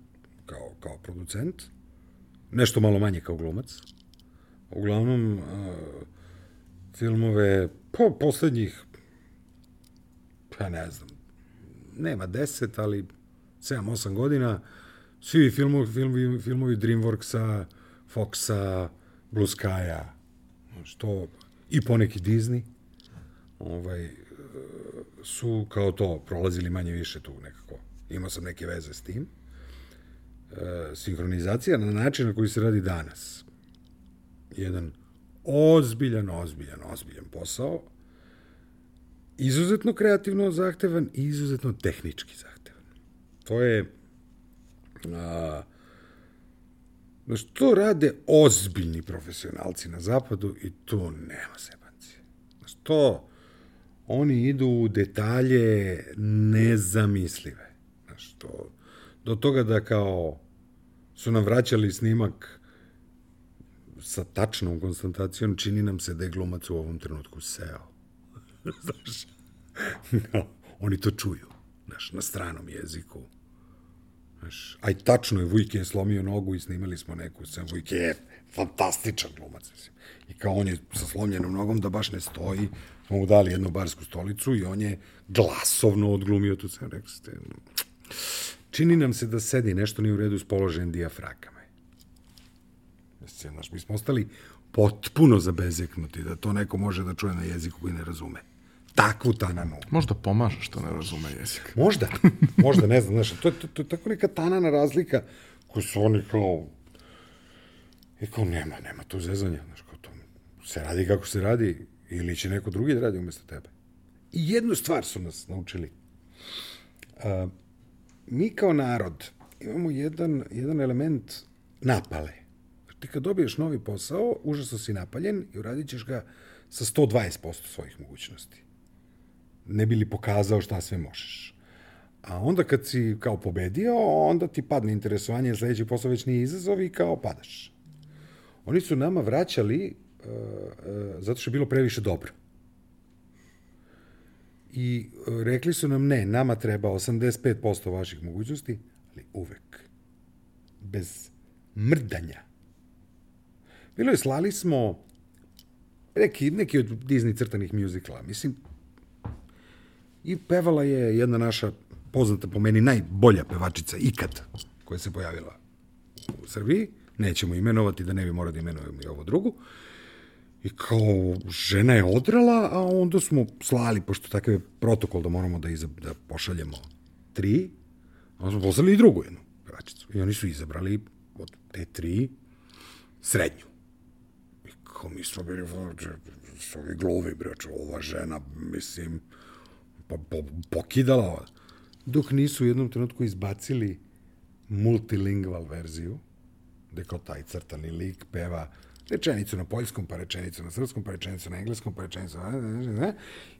kao, kao producent, nešto malo manje kao glumac. Uglavnom, uh, filmove po poslednjih, pa ne znam, nema deset, ali 7-8 godina, svi filmovi, filmovi, filmovi Dreamworksa, Foxa, Blue Sky-a, što i poneki Disney, ovaj, su kao to prolazili manje više tu nekako. Imao sam neke veze s tim. E, sinhronizacija na način na koji se radi danas. Jedan ozbiljan, ozbiljan, ozbiljan posao izuzetno kreativno zahtevan i izuzetno tehnički zahtevan. To je... A, Znaš, to rade ozbiljni profesionalci na zapadu i to nema sebancije. Znaš, to, oni idu u detalje nezamislive. Znaš, to, do toga da kao su nam vraćali snimak sa tačnom konstatacijom, čini nam se da je glumac u ovom trenutku seo. Znaš, <laughs> no, oni to čuju, znaš, na stranom jeziku. Znaš, aj tačno je, Vujke je slomio nogu i snimali smo neku scenu. Vujke je fantastičan glumac, mislim. I kao on je sa slomljenom nogom da baš ne stoji, smo mu dali jednu barsku stolicu i on je glasovno odglumio tu scenu. Rekli ste, čini nam se da sedi, nešto nije u redu s položajem dijafragame. Znaš, mi smo ostali potpuno zabezeknuti da to neko može da čuje na jeziku koji ne razume takvu tananu. Možda pomaže što ne razume jezik. Možda, <laughs> možda, ne znam, znaš, to, to, to je tako neka tanana razlika koju su oni kao, i kao nema, nema tu zezanja, znaš, kao to se radi kako se radi, ili će neko drugi da radi umesto tebe. I jednu stvar su nas naučili. A, mi kao narod imamo jedan, jedan element napale. Ti kad dobiješ novi posao, užasno si napaljen i uradit ćeš ga sa 120% svojih mogućnosti ne bi li pokazao šta sve možeš. A onda kad si kao pobedio, onda ti padne interesovanje, sledeći posao već nije izazov i kao padaš. Oni su nama vraćali uh, uh, zato što je bilo previše dobro. I uh, rekli su nam ne, nama treba 85% vaših mogućnosti, ali uvek. Bez mrdanja. Bilo je, slali smo neki, neki od Disney crtanih mjuzikla. Mislim, I pevala je jedna naša poznata po meni najbolja pevačica ikad koja se pojavila u Srbiji. Nećemo imenovati da ne bi morao da imenujemo i ovo drugu. I kao žena je odrala, a onda smo slali, pošto takav je protokol da moramo da, izab, da pošaljemo tri, onda smo poslali i drugu jednu pevačicu. I oni su izabrali od te tri srednju. I kao mi smo bili, ovi glovi, bre, ova žena, mislim, po, po, pokidala, dok nisu u jednom trenutku izbacili multilingval verziju, gde kao taj crtani lik peva rečenicu na poljskom, pa rečenicu na srpskom, pa rečenicu na engleskom, pa rečenicu na...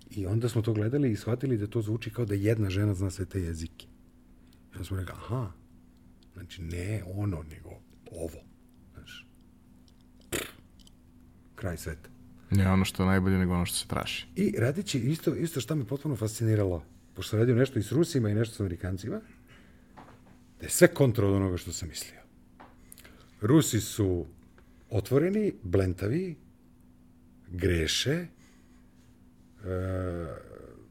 I onda smo to gledali i shvatili da to zvuči kao da jedna žena zna sve te jezike. I onda smo rekli, aha, znači ne ono, nego ovo. Znaš, kraj sveta. Ne ono što je najbolje, nego ono što se traži. I radići isto, isto što me potpuno fasciniralo, pošto sam radio nešto i s Rusima i nešto s Amerikancima, da je sve kontra od onoga što sam mislio. Rusi su otvoreni, blentavi, greše, e,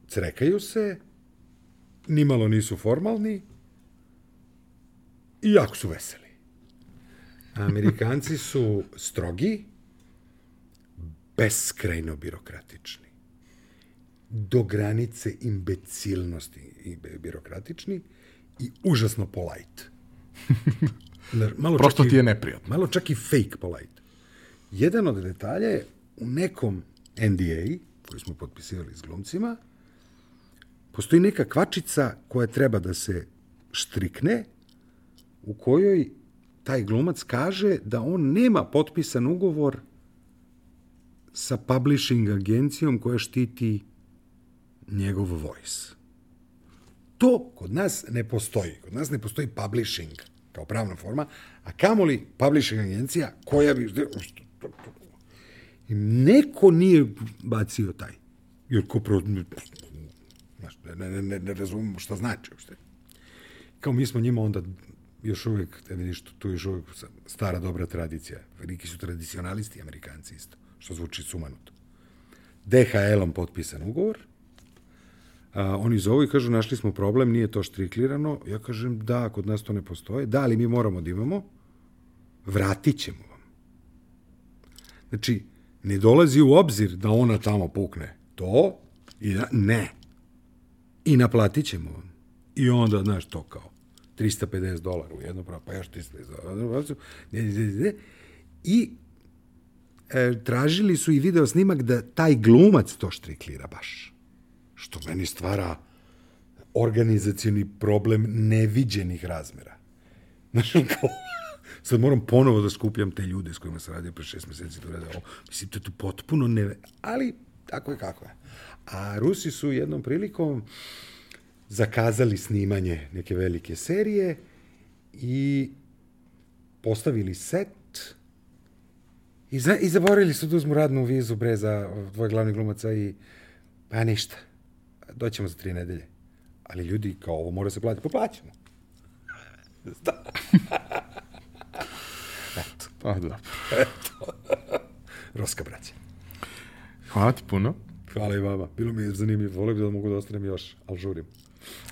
crekaju se, nimalo nisu formalni i jako su veseli. Amerikanci su strogi, beskrajno birokratični. Do granice imbecilnosti i birokratični i užasno polite. <laughs> Malo Prosto ti je neprijatno. Malo čak i fake polite. Jedan od detalja je u nekom NDA, koji smo potpisivali s glumcima, postoji neka kvačica koja treba da se štrikne, u kojoj taj glumac kaže da on nema potpisan ugovor sa publishing agencijom koja štiti njegov voice. To kod nas ne postoji. Kod nas ne postoji publishing kao pravna forma, a kamoli publishing agencija koja bi... Neko nije bacio taj. Jer ko pro... Ne, ne, ne, ne razumemo šta znači uopšte. Kao mi smo njima onda još uvek, da vidiš, tu još uvek stara dobra tradicija. Veliki su tradicionalisti, amerikanci isto što zvuči sumanuto. DHL-om potpisan ugovor, a, oni zovu i kažu našli smo problem, nije to štriklirano. Ja kažem da, kod nas to ne postoje. Da, ali mi moramo da imamo. Vratit ćemo vam. Znači, ne dolazi u obzir da ona tamo pukne. To i da, ne. I naplatit ćemo vam. I onda, znaš, to kao 350 dolara u jedno pravo, pa još 350 dolara. I tražili su i video snimak da taj glumac to štriklira baš. što meni stvara organizacioni problem neviđenih razmera. Znaš, kao, sad moram ponovo da skupljam te ljude s kojima sam radio pre šest meseci da urade ovo. Mislim, to je tu potpuno ne... Ali, tako je kako je. A Rusi su jednom prilikom zakazali snimanje neke velike serije i postavili set i, za, i zaboravili su da uzmu radnu vizu bre za dvoje glavnih glumaca i pa ništa. Doćemo za tri nedelje. Ali ljudi, kao ovo mora se platiti, pa plaćamo. Da. <laughs> Eto. Pa da. Roska braća. Hvala ti puno. Hvala i vama. Bilo mi je zanimljivo. Volio da mogu da ostanem još, ali žurim.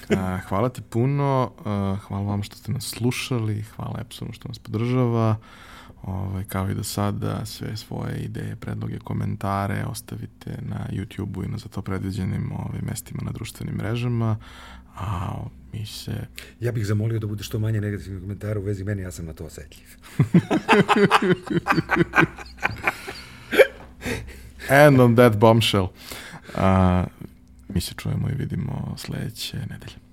A, hvala ti puno, hvala vam što ste nas slušali, hvala Epsonu što nas podržava. Ovaj, kao i do sada, sve svoje ideje, predloge, komentare ostavite na YouTube-u i na za to predviđenim ovaj, mestima na društvenim mrežama. A mi se... Ja bih zamolio da bude što manje negativnih komentara u vezi meni, ja sam na to osetljiv. <laughs> And on that bombshell. A, mi se čujemo i vidimo sledeće nedelje.